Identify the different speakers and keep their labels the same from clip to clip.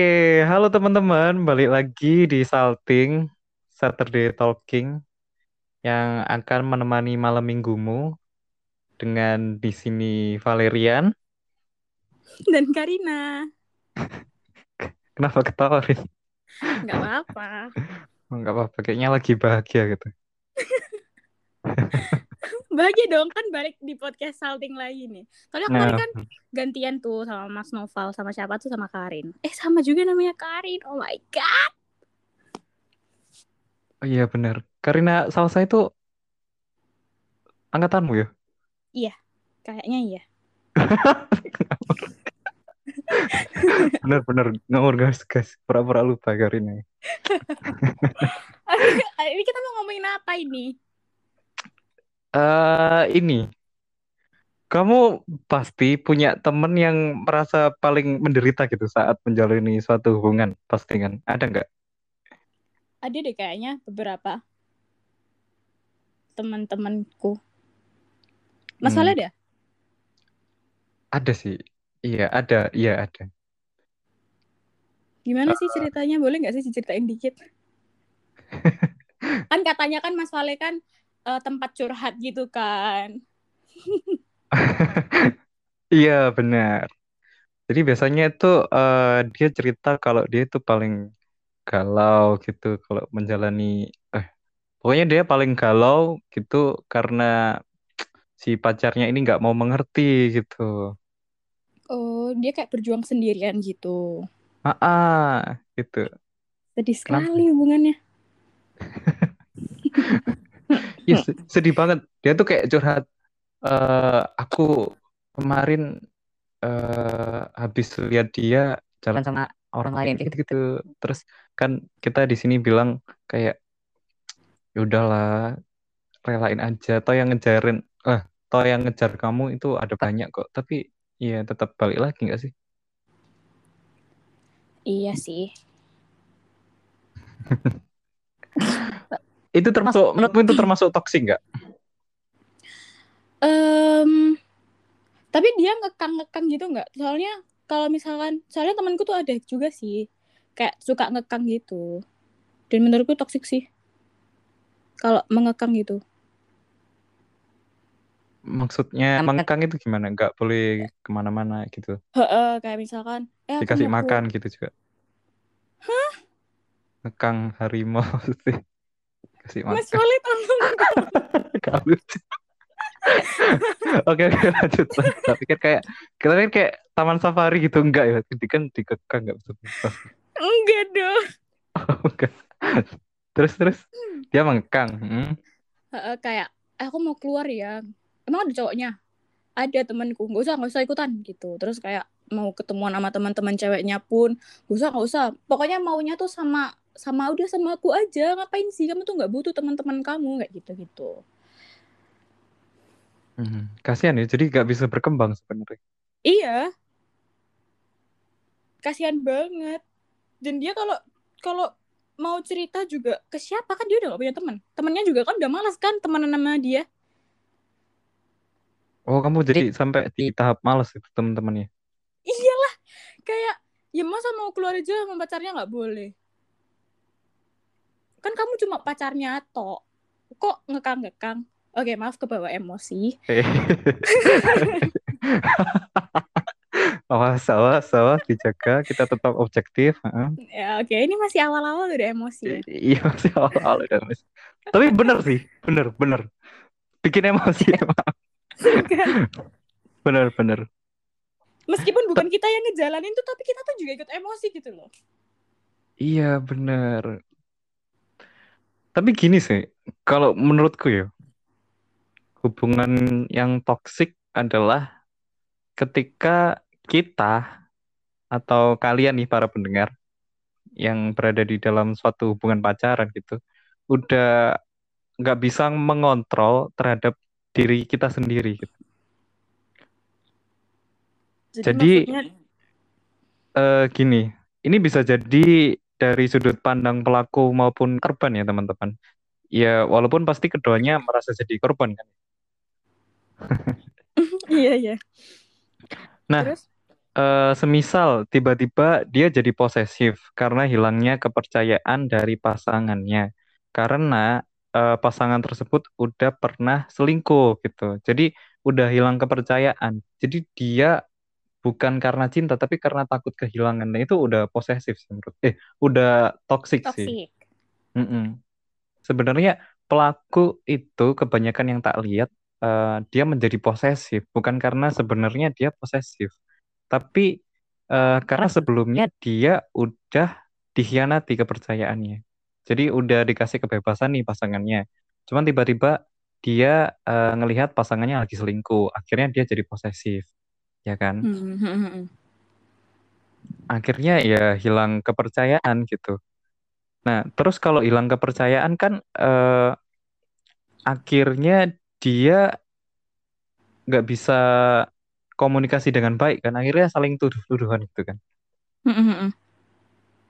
Speaker 1: Oke, halo teman-teman, balik lagi di Salting Saturday Talking yang akan menemani malam minggumu dengan di sini Valerian.
Speaker 2: dan Karina.
Speaker 1: Kenapa ketawa, Rin?
Speaker 2: Nggak apa-apa.
Speaker 1: Enggak apa-apa, kayaknya lagi bahagia gitu.
Speaker 2: Bahagia dong kan balik di podcast salting lagi nih. Soalnya
Speaker 1: Nah,
Speaker 2: kemarin kan gantian tuh sama Mas Noval sama siapa tuh sama Karin. Eh sama juga namanya Karin. Oh my god.
Speaker 1: oh iya benar. Karina Salsa itu angkatanmu ya?
Speaker 2: Kayaknya iya.
Speaker 1: Benar-benar ngawur guys, guys. Pura-pura lupa Karina.
Speaker 2: ini kita mau ngomongin apa ini?
Speaker 1: Eh, ini kamu pasti punya temen yang merasa paling menderita gitu saat menjalani suatu hubungan, pasti kan? Ada nggak?
Speaker 2: Ada deh kayaknya beberapa teman-temanku. Mas
Speaker 1: Hmm,
Speaker 2: ada?
Speaker 1: ada sih. Iya, ada. Iya, ada.
Speaker 2: Gimana sih ceritanya? Boleh nggak sih diceritain dikit? Kan katanya kan Mas Vale kan eh, tempat curhat gitu kan.
Speaker 1: Iya, benar. Jadi biasanya itu eh, dia cerita kalau dia itu paling galau gitu kalau menjalani eh pokoknya dia paling galau gitu karena si pacarnya ini nggak mau mengerti gitu.
Speaker 2: Oh, dia kayak berjuang sendirian gitu.
Speaker 1: Ah, ah, gitu.
Speaker 2: Sedih
Speaker 1: Kenapa?
Speaker 2: sekali hubungannya.
Speaker 1: Iya, se- sedih banget. Dia tuh kayak curhat. eh aku kemarin eh habis lihat dia jalan sama orang lain kayak gitu-gitu. Terus kan kita di sini bilang kayak ya udahlah, relain aja. Toh yang ngejarin, eh, toh yang ngejar kamu itu ada banyak kok. Tapi ya tetap balik lagi nggak sih?
Speaker 2: Iya sih.
Speaker 1: Itu termasuk menurutmu itu termasuk toksik nggak?
Speaker 2: Em, tapi dia ngekang-ngekang gitu nggak? Soalnya kalau misalkan, soalnya temanku tuh ada juga sih, kayak suka ngekang gitu. Dan menurutku toksik sih. Kalau mengekang gitu.
Speaker 1: Maksudnya mengekang itu gimana? Nggak boleh ke mana-mana gitu.
Speaker 2: Heeh, kayak misalkan, eh
Speaker 1: Dikasih makan gitu juga. Ngekang harimau sih. Kasih
Speaker 2: Mas
Speaker 1: makan.
Speaker 2: Wale tolong.
Speaker 1: Gak lucu. Oke, oke lanjut. Tapi kan kayak kita kan kayak taman safari gitu enggak ya? Jadi kan dikekang enggak bisa.
Speaker 2: Enggak dong.
Speaker 1: Oh, enggak. Terus terus dia mengekang. Hmm.
Speaker 2: Kayak, eh, aku mau keluar ya. Emang ada cowoknya? Ada temanku. Nggak usah, nggak usah ikutan gitu. Terus kayak mau ketemuan sama teman-teman ceweknya pun, nggak usah, nggak usah. Pokoknya maunya tuh sama sama udah sama aku aja. Ngapain sih? Kamu tuh nggak butuh teman-teman kamu kayak gitu-gitu.
Speaker 1: Hmm. Kasihan ya, jadi nggak bisa berkembang sebenarnya.
Speaker 2: Iya, kasihan banget. Dan dia kalau kalau mau cerita juga ke siapa kan dia udah gak punya teman. Temennya juga kan udah malas kan temenan sama dia.
Speaker 1: Oh, kamu jadi sampai di tahap malas itu teman-temannya.
Speaker 2: Iyalah, kayak ya masa mau keluar aja sama pacarnya nggak boleh. Kan kamu cuma pacarnya tok. Kok ngekang-ngekang? Oke, maaf kebawa emosi.
Speaker 1: Eh. awas, awas, awas, dijaga. Kita tetap objektif.
Speaker 2: Ya, oke, ini masih awal-awal udah emosi. ya.
Speaker 1: Iya masih awal-awal udah Mas. Tapi bener sih, bener, bener. Bikin emosi emang. Bener, bener.
Speaker 2: Meskipun bukan kita yang ngejalanin tuh, tapi kita tuh juga ikut emosi gitu loh.
Speaker 1: Iya bener. Tapi gini sih, kalau menurutku ya, hubungan yang toksik adalah ketika kita atau kalian nih para pendengar yang berada di dalam suatu hubungan pacaran gitu, udah nggak bisa mengontrol terhadap diri kita sendiri gitu.
Speaker 2: Jadi,
Speaker 1: Jadi-
Speaker 2: maksudnya
Speaker 1: eh gini, ini bisa jadi dari sudut pandang pelaku maupun korban ya teman-teman. Ya walaupun pasti keduanya merasa jadi korban kan.
Speaker 2: iya iya.
Speaker 1: Nah,
Speaker 2: Terus
Speaker 1: uh, semisal tiba-tiba dia jadi posesif karena hilangnya kepercayaan dari pasangannya. Karena uh, pasangan tersebut udah pernah selingkuh gitu. Jadi udah hilang kepercayaan. Jadi dia bukan karena cinta tapi karena takut kehilangan. Nah, itu udah posesif sih menurut. Eh, udah toxic, sih. Mm -mm. Sebenarnya pelaku itu kebanyakan yang tak lihat uh, dia menjadi posesif bukan karena sebenarnya dia posesif tapi uh, karena sebelumnya dia udah dikhianati kepercayaannya. Jadi udah dikasih kebebasan nih pasangannya. Cuman tiba-tiba dia uh, ngelihat pasangannya lagi selingkuh, akhirnya dia jadi posesif, ya kan? Hmm, hmm, hmm, akhirnya ya hilang kepercayaan gitu. Nah, terus kalau hilang kepercayaan kan uh, akhirnya dia nggak bisa komunikasi dengan baik kan akhirnya saling tuduh-tuduhan itu kan mm-hmm.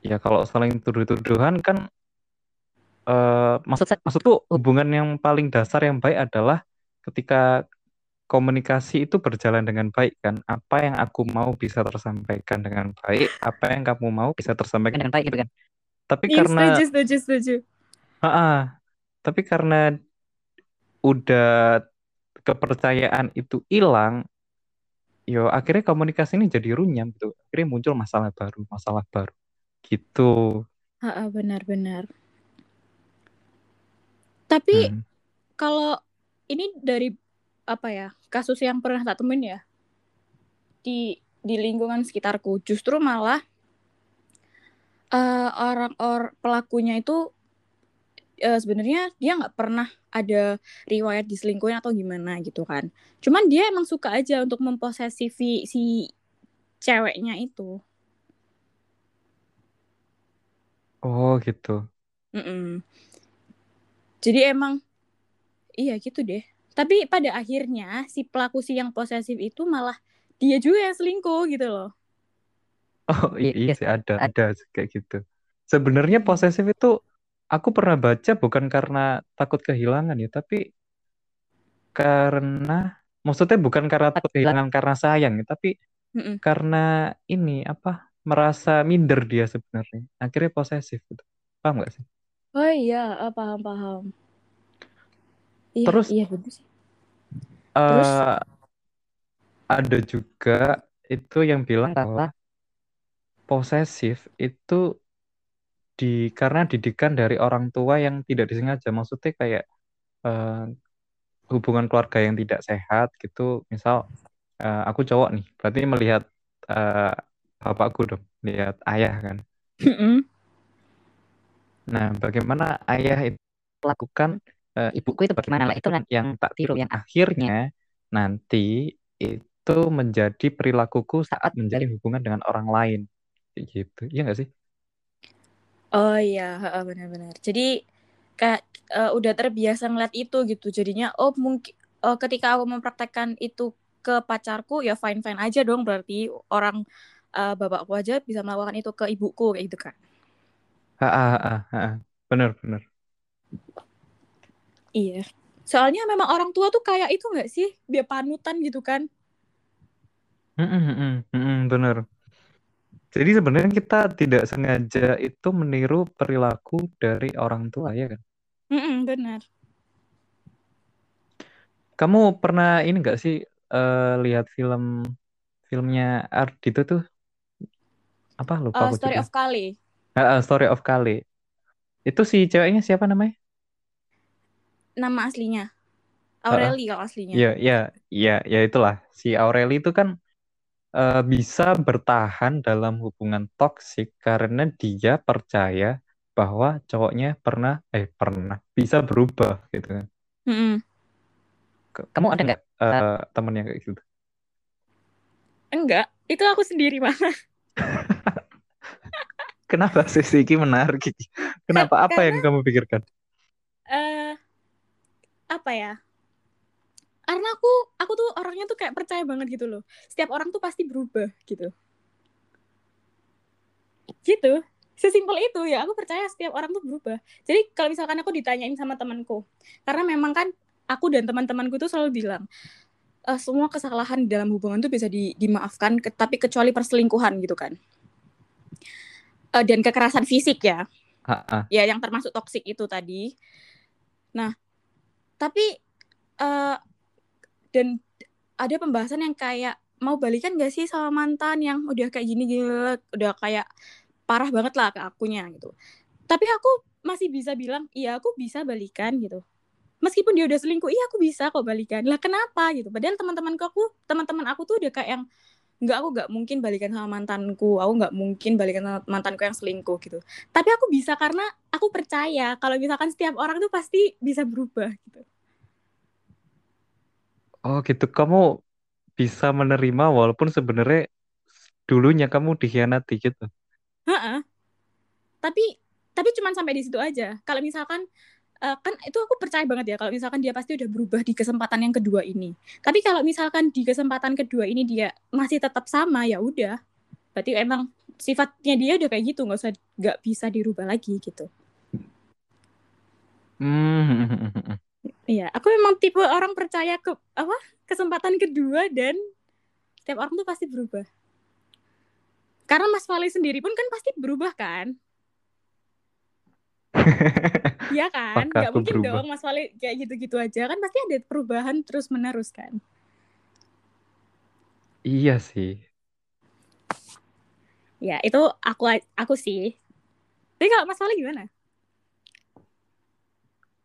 Speaker 1: ya kalau saling tuduh-tuduhan kan uh, maksud maksudku hubungan yang paling dasar yang baik adalah ketika komunikasi itu berjalan dengan baik kan? Apa yang aku mau bisa tersampaikan dengan baik apa yang kamu mau bisa tersampaikan dengan baik gitu kan? Tapi ya, karena setuju setuju setuju. Ha tapi karena udah kepercayaan itu hilang yo akhirnya komunikasi ini jadi runyam gitu. Akhirnya muncul masalah baru masalah baru. Gitu.
Speaker 2: Benar-benar tapi hmm. kalau ini dari apa ya kasus yang pernah tak temuin ya di di lingkungan sekitarku justru malah uh, orang or pelakunya itu uh, sebenarnya dia nggak pernah ada riwayat diselingkuhin atau gimana gitu kan. Cuman dia emang suka aja untuk memposesifi si ceweknya itu.
Speaker 1: Oh gitu.
Speaker 2: Mm-mm. Jadi emang iya gitu deh. Tapi pada akhirnya si pelaku si yang posesif itu malah dia juga yang selingkuh gitu loh.
Speaker 1: Oh iya, iya sih ada ada kayak gitu. Sebenarnya posesif itu aku pernah baca bukan karena takut kehilangan ya, tapi karena maksudnya bukan karena takut kehilangan karena sayang ya, tapi Mm-mm. karena ini apa merasa minder dia sebenarnya. Akhirnya posesif gitu. Paham gak sih?
Speaker 2: Oh iya, ah, paham paham.
Speaker 1: Iya, Terus iya betul sih. Terus? uh, ada juga itu yang bilang bahwa posesif itu di karena didikan dari orang tua yang tidak disengaja. Maksudnya kayak uh, hubungan keluarga yang tidak sehat gitu. Misal uh, aku cowok nih berarti melihat uh, bapakku dong lihat ayah kan. Nah bagaimana ayah itu lakukan uh, ibuku itu bagaimana lah itu kan yang tak tiru yang akhirnya nanti itu menjadi perilakuku saat menjalin hubungan dengan orang lain gitu iya nggak sih
Speaker 2: Oh iya, benar-benar. Jadi kayak uh, udah terbiasa ngeliat itu gitu. Jadinya oh mungkin uh, ketika aku mempraktekkan itu ke pacarku ya fine fine aja dong berarti orang uh, bapakku aja bisa melakukan itu ke ibuku kayak gitu kan.
Speaker 1: benar benar.
Speaker 2: Iya. Soalnya memang orang tua tuh kayak itu nggak sih? Dia panutan gitu kan.
Speaker 1: Mm -mm, bener. Jadi sebenarnya kita tidak sengaja itu meniru perilaku dari orang tua ya kan?
Speaker 2: Mm-mm, benar.
Speaker 1: Kamu pernah ini enggak sih uh, lihat film filmnya Ardito tuh apa lupa
Speaker 2: uh, Story juga. of Kali.
Speaker 1: Uh, uh, Story of Kali. Itu si ceweknya siapa namanya?
Speaker 2: Nama aslinya. Aureli uh, kalau aslinya.
Speaker 1: Iya, iya, iya, ya itulah. Si Aureli itu kan uh, bisa bertahan dalam hubungan toksik karena dia percaya bahwa cowoknya pernah eh pernah bisa berubah gitu kan. Mm-hmm. Kamu ada nggak uh, temen yang kayak gitu?
Speaker 2: Enggak, itu aku sendiri mana.
Speaker 1: Kenapa sih Siki menarik? Kenapa? Apa Karena, yang kamu pikirkan?
Speaker 2: Uh, apa ya? karena aku aku tuh orangnya tuh kayak percaya banget gitu loh setiap orang tuh pasti berubah gitu gitu sesimpel itu ya aku percaya setiap orang tuh berubah jadi kalau misalkan aku ditanyain sama temanku karena memang kan aku dan teman-temanku tuh selalu bilang uh, semua kesalahan dalam hubungan tuh bisa di, dimaafkan, ke, tapi kecuali perselingkuhan gitu kan. Uh, dan kekerasan fisik ya.
Speaker 1: Ha-ha.
Speaker 2: Ya yang termasuk toksik itu tadi. Nah, tapi uh, dan ada pembahasan yang kayak mau balikan gak sih sama mantan yang udah kayak gini gini udah kayak parah banget lah ke akunya gitu. Tapi aku masih bisa bilang, iya aku bisa balikan gitu. Meskipun dia udah selingkuh iya aku bisa kok balikan. Lah kenapa gitu? Padahal teman-temanku aku teman-teman aku tuh udah kayak yang nggak aku nggak mungkin balikan sama mantanku. Aku nggak mungkin balikan sama mantanku yang selingkuh gitu. Tapi aku bisa karena aku percaya kalau misalkan setiap orang tuh pasti bisa berubah gitu.
Speaker 1: Oh gitu. Kamu bisa menerima walaupun sebenarnya dulunya kamu dikhianati gitu?
Speaker 2: Ha-ha. tapi tapi cuma sampai di situ aja. Kalau misalkan uh, kan itu aku percaya banget ya kalau misalkan dia pasti udah berubah di kesempatan yang kedua ini. Tapi kalau misalkan di kesempatan kedua ini dia masih tetap sama ya udah. Berarti emang sifatnya dia udah kayak gitu, nggak usah nggak bisa dirubah lagi gitu.
Speaker 1: Hmm.
Speaker 2: Iya, aku memang tipe orang percaya ke apa kesempatan kedua dan setiap orang tuh pasti berubah. Karena Mas Fali sendiri pun kan pasti berubah kan? Iya kan? Gak mungkin berubah. dong Mas Wali kayak gitu-gitu aja kan pasti ada perubahan terus menerus kan.
Speaker 1: Iya sih.
Speaker 2: Ya itu aku aku sih. Tapi kalau Mas Wali gimana?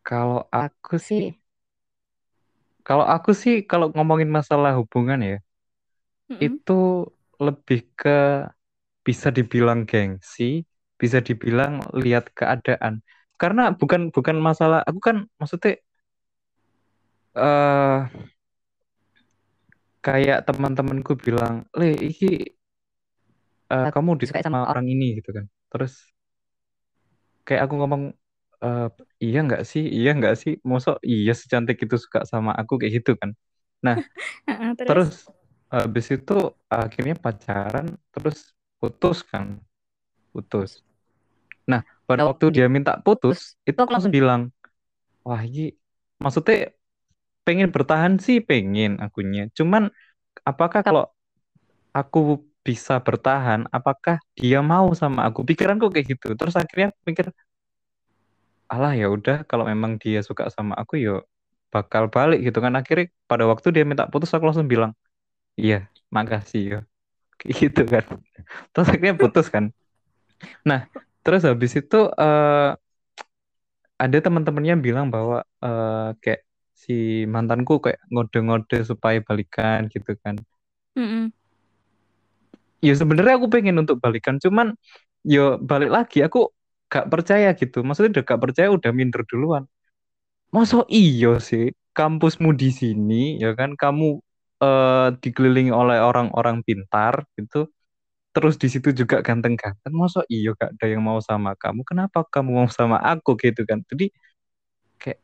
Speaker 1: Kalau aku sih, kalau aku sih kalau ngomongin masalah hubungan ya, mm -hmm. itu lebih ke bisa dibilang gengsi, bisa dibilang lihat keadaan karena bukan bukan masalah aku kan maksudnya uh, kayak teman-temanku bilang le iki uh, kamu disukai sama orang. ini gitu kan. Terus kayak aku ngomong uh, iya nggak sih iya nggak sih mosok iya secantik itu suka sama aku kayak gitu kan. Nah terus, terus habis itu akhirnya pacaran terus putus kan putus. Nah, pada waktu dia minta putus, itu aku langsung bilang, wah ini maksudnya pengen bertahan sih pengen akunya. Cuman apakah kalau aku bisa bertahan, apakah dia mau sama aku? Pikiranku kayak gitu. Terus akhirnya aku mikir, alah ya udah kalau memang dia suka sama aku ya bakal balik gitu kan. Akhirnya pada waktu dia minta putus aku langsung bilang, iya makasih ya. Gitu kan. Terus akhirnya putus kan. Nah, Terus habis itu uh, ada teman-temannya bilang bahwa uh, kayak si mantanku kayak ngode-ngode supaya balikan gitu kan.
Speaker 2: Mm -mm.
Speaker 1: Ya sebenarnya aku pengen untuk balikan, cuman yo balik lagi aku gak percaya gitu. Maksudnya udah gak percaya udah minder duluan. Masa iyo sih kampusmu di sini ya kan kamu uh, dikelilingi oleh orang-orang pintar gitu terus di situ juga ganteng-ganteng masa iyo gak ada yang mau sama kamu kenapa kamu mau sama aku? Gitu kan. Jadi kayak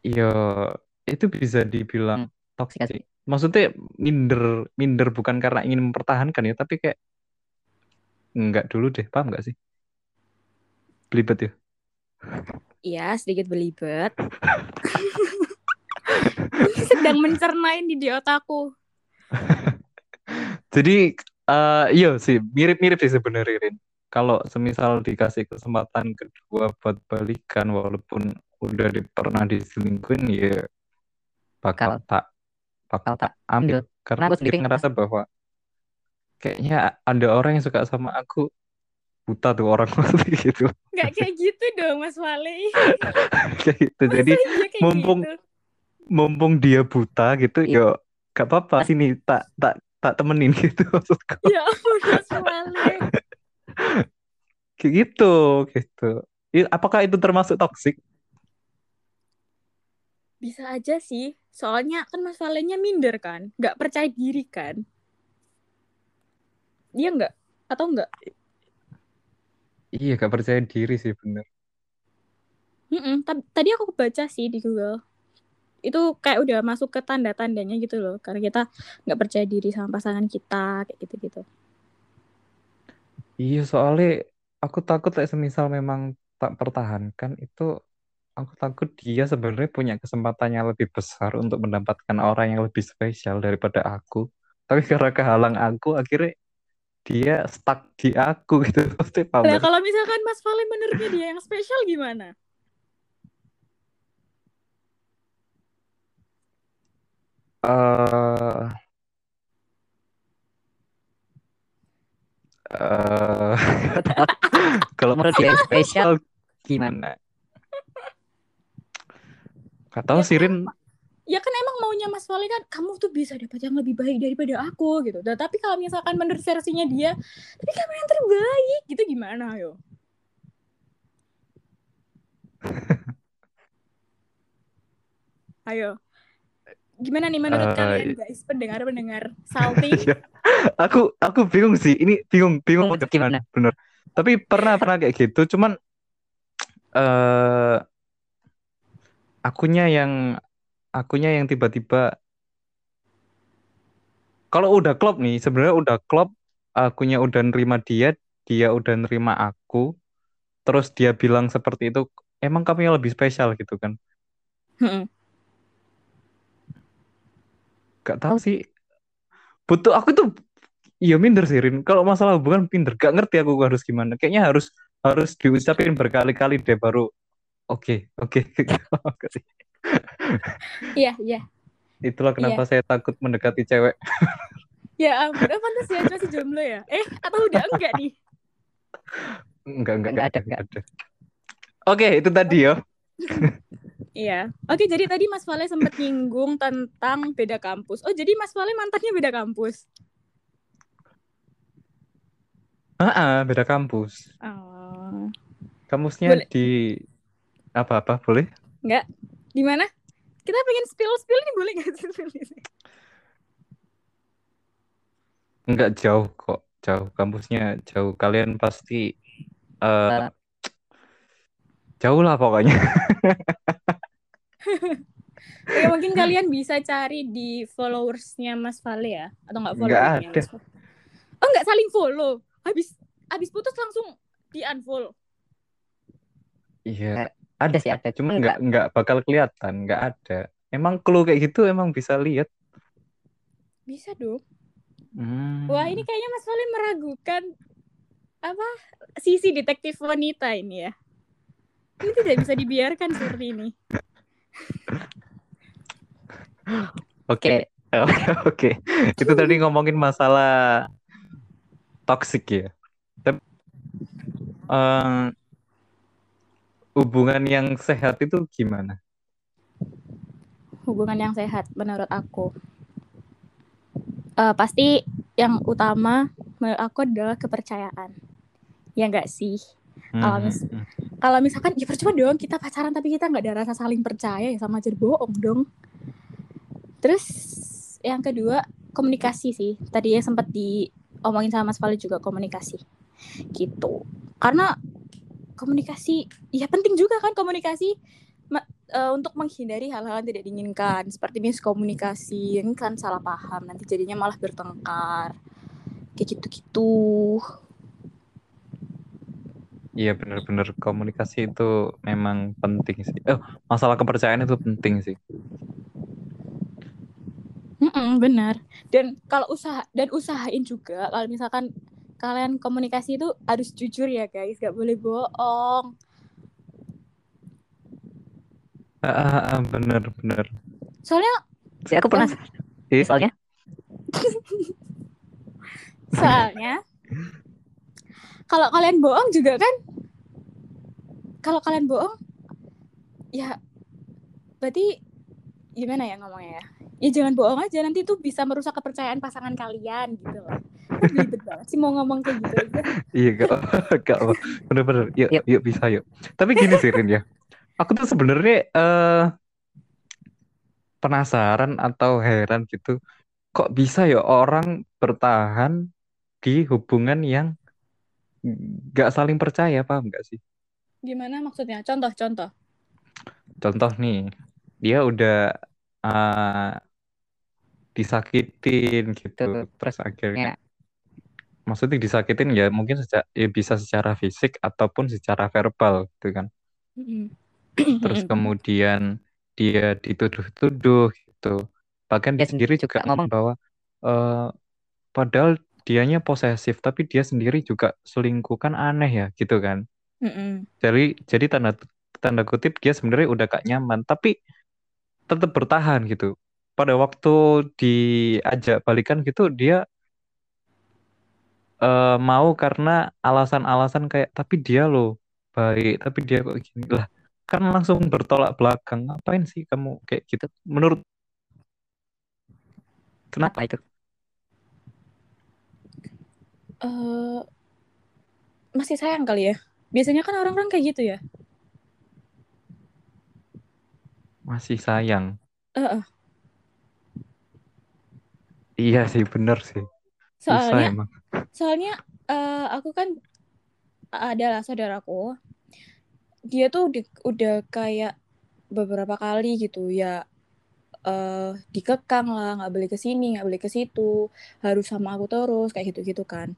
Speaker 1: iyo itu bisa dibilang hmm, toksik sih. maksudnya minder minder bukan karena ingin mempertahankan ya tapi kayak enggak dulu deh paham nggak sih? Belibet ya?
Speaker 2: Iya sedikit belibet. Sedang mencernain di, di otakku
Speaker 1: jadi Uh, iya sih, mirip-mirip sih sebenarnya Rin. Kalau semisal dikasih kesempatan kedua buat balikan walaupun udah di, pernah diselingkuhin ya bakal Kalo, tak bakal tak ambil karena aku sendiri ngerasa bahwa kayaknya ada orang yang suka sama aku buta tuh orang seperti gitu.
Speaker 2: Gak kayak gitu dong Mas Wale.
Speaker 1: kayak gitu. Masa Jadi kayak mumpung gitu? mumpung dia buta gitu, iya. yo gak apa-apa sini tak tak tak temenin gitu maksudku.
Speaker 2: Ya ampun,
Speaker 1: Kayak gitu, gitu. Apakah itu termasuk toksik?
Speaker 2: Bisa aja sih. Soalnya kan masalahnya minder kan. Nggak percaya diri kan. Dia nggak? Atau nggak?
Speaker 1: Iya, nggak percaya diri sih bener.
Speaker 2: Mm -mm. Tadi aku baca sih di Google itu kayak udah masuk ke tanda-tandanya gitu loh karena kita nggak percaya diri sama pasangan kita kayak gitu-gitu
Speaker 1: iya soalnya aku takut kayak semisal memang tak pertahankan itu aku takut dia sebenarnya punya kesempatan yang lebih besar untuk mendapatkan orang yang lebih spesial daripada aku. Tapi karena kehalang aku, akhirnya dia stuck di aku gitu. Pasti
Speaker 2: Nah, kalau misalkan Mas Vale menurutnya dia yang spesial gimana?
Speaker 1: Eh, eh, kalau
Speaker 3: menurut dia spesial gimana?
Speaker 1: Gak tahu
Speaker 2: Ya
Speaker 1: sih Rin.
Speaker 2: Ya kan emang maunya Mas Vale kan kamu tuh bisa dapat yang lebih baik daripada aku gitu. Dan tapi kalau misalkan menurut versinya dia, tapi kamu yang terbaik gitu gimana yo? Ayo. Gimana nih menurut
Speaker 1: Eh,
Speaker 2: kalian guys pendengar-pendengar salty?
Speaker 1: Ya, aku aku bingung sih. Ini bingung bingung banget,
Speaker 3: gimana?
Speaker 1: bener. Tapi pernah pernah kayak gitu. Cuman eh akunya yang akunya yang tiba-tiba kalau udah klop nih sebenarnya udah klop akunya udah nerima dia dia udah nerima aku terus dia bilang seperti itu emang kamu yang lebih spesial gitu kan
Speaker 2: Hmm.
Speaker 1: Gak tahu sih. Butuh aku tuh iya minder sih Rin. Kalau masalah hubungan minder. Gak ngerti aku harus gimana. Kayaknya harus harus diucapin berkali-kali deh baru oke oke.
Speaker 2: Iya, iya.
Speaker 1: itulah kenapa saya takut mendekati cewek.
Speaker 2: Ya ampun, oh, pantas ya masih jomblo ya? Eh, atau udah enggak nih?
Speaker 1: enggak enggak
Speaker 3: Nggak ada,
Speaker 1: enggak. ada. Oke itu tadi ya
Speaker 2: Iya. Oke, jadi tadi Mas Vale sempat nyinggung tentang beda kampus. Oh, jadi Mas Vale mantannya beda kampus.
Speaker 1: Ah, ah, beda kampus
Speaker 2: Oh.
Speaker 1: kampusnya
Speaker 2: Boleh.
Speaker 1: di apa-apa boleh
Speaker 2: Enggak. Di mana? Kita pengen spill-spill nih, boleh nggak sih?
Speaker 1: Enggak jauh kok, jauh kampusnya jauh. Kalian pasti eh jauh lah pokoknya.
Speaker 2: Oke, mungkin kalian bisa cari di followersnya Mas Vale ya? Atau enggak
Speaker 1: Nggak
Speaker 2: followersnya
Speaker 1: ada.
Speaker 2: Mas Vale? Oh, enggak saling follow. Habis habis putus langsung di unfollow.
Speaker 1: Iya,
Speaker 3: Ada sih ada,
Speaker 1: cuma
Speaker 3: nggak
Speaker 1: enggak bakal kelihatan, enggak ada. Emang clue kayak gitu emang bisa lihat.
Speaker 2: Bisa dong.
Speaker 1: Hmm.
Speaker 2: Wah, ini kayaknya Mas Vale meragukan apa sisi detektif wanita ini ya. Ini tidak bisa dibiarkan seperti ini.
Speaker 1: Oke, oke, oke. Itu tadi ngomongin masalah toxic ya. Tapi eh, hubungan yang sehat itu gimana?
Speaker 2: Hubungan yang sehat menurut aku. Eh, pasti yang utama menurut aku adalah kepercayaan. Ya enggak sih? Kalau
Speaker 1: Hmm,
Speaker 2: mis-
Speaker 1: hmm,
Speaker 2: Kalau misalkan ya percuma dong kita pacaran tapi kita nggak ada rasa saling percaya ya sama aja bohong dong. Terus yang kedua komunikasi sih. Tadi ya sempat diomongin sama Mas Vali juga komunikasi. Gitu. Karena komunikasi ya penting juga kan komunikasi eh, untuk menghindari hal-hal yang tidak diinginkan seperti miskomunikasi ini kan salah paham nanti jadinya malah bertengkar kayak gitu-gitu
Speaker 1: Iya benar-benar komunikasi itu memang penting sih. Oh, masalah kepercayaan itu penting sih.
Speaker 2: Mm-mm, benar. Dan kalau usaha dan usahain juga kalau misalkan kalian komunikasi itu harus jujur ya guys, gak boleh bohong.
Speaker 1: Ah, ah, ah, benar benar.
Speaker 2: Soalnya
Speaker 3: sih aku pernah
Speaker 1: Ih,
Speaker 3: soalnya
Speaker 2: soalnya kalau kalian bohong juga kan kalau kalian bohong ya berarti gimana ya ngomongnya ya? Ya jangan bohong aja nanti itu bisa merusak kepercayaan pasangan kalian gitu loh. Belibet banget sih mau ngomong kayak gitu aja.
Speaker 1: Iya gak, gak. Bener-bener. Yuk,
Speaker 3: Yuk.
Speaker 1: yuk bisa yuk. Tapi gini sih Rin ya. Aku tuh sebenarnya eh penasaran atau heran gitu. Kok bisa ya orang bertahan di hubungan yang gak saling percaya, paham gak sih?
Speaker 2: Gimana maksudnya? Contoh-contoh.
Speaker 1: Contoh nih, dia udah eh, disakitin gitu. Terus akhirnya
Speaker 3: ya.
Speaker 1: maksudnya disakitin ya mungkin secara, ya bisa secara fisik ataupun secara verbal gitu kan. Terus kemudian dia dituduh-tuduh gitu. Bahkan dia
Speaker 3: Dia
Speaker 1: sendiri juga
Speaker 3: juga ngomong.
Speaker 1: bahwa eh, padahal dianya posesif tapi dia sendiri juga selingkuh kan aneh ya gitu kan.
Speaker 2: Mm-mm.
Speaker 1: Jadi jadi tanda tanda kutip dia sebenarnya udah gak nyaman tapi tetap bertahan gitu. Pada waktu diajak balikan gitu dia eh, mau karena alasan-alasan kayak tapi dia loh baik tapi dia kok gini lah kan langsung bertolak belakang ngapain sih kamu kayak gitu menurut kenapa
Speaker 3: Apa itu?
Speaker 2: Eh, masih sayang kali ya. Biasanya kan orang-orang kayak gitu ya.
Speaker 1: masih sayang
Speaker 2: Eh, eh.
Speaker 1: iya sih bener sih susah
Speaker 2: soalnya
Speaker 1: emang
Speaker 2: soalnya eh, aku kan adalah saudaraku. Dia tuh udah kayak beberapa kali gitu ya eh dikekang lah nggak boleh ke sini nggak boleh ke situ harus sama aku terus kayak gitu gitu kan.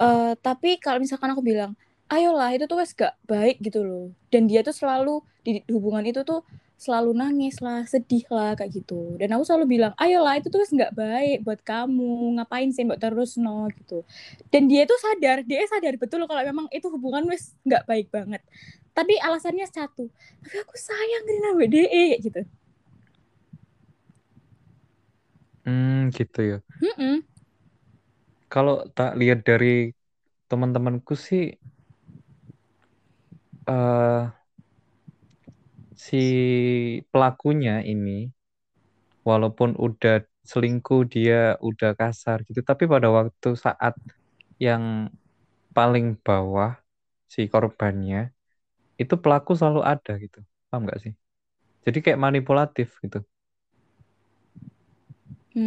Speaker 2: Eh tapi kalau misalkan aku bilang ayolah itu tuh wes gak baik gitu loh. Dan dia tuh selalu di hubungan itu tuh selalu nangis lah sedih lah kayak gitu. Dan aku selalu bilang ayolah itu tuh nggak baik buat kamu ngapain sih mbak terus no gitu. Dan dia tuh sadar dia sadar betul kalau memang itu hubungan wes nggak baik banget. Tapi alasannya satu tapi aku sayang dengan kayak gitu
Speaker 1: hmm gitu ya.
Speaker 2: Mm-mm.
Speaker 1: kalau tak lihat dari teman-temanku sih eh si pelakunya ini walaupun udah selingkuh dia udah kasar gitu tapi pada waktu saat yang paling bawah si korbannya itu pelaku selalu ada gitu. Paham nggak sih? Jadi kayak manipulatif gitu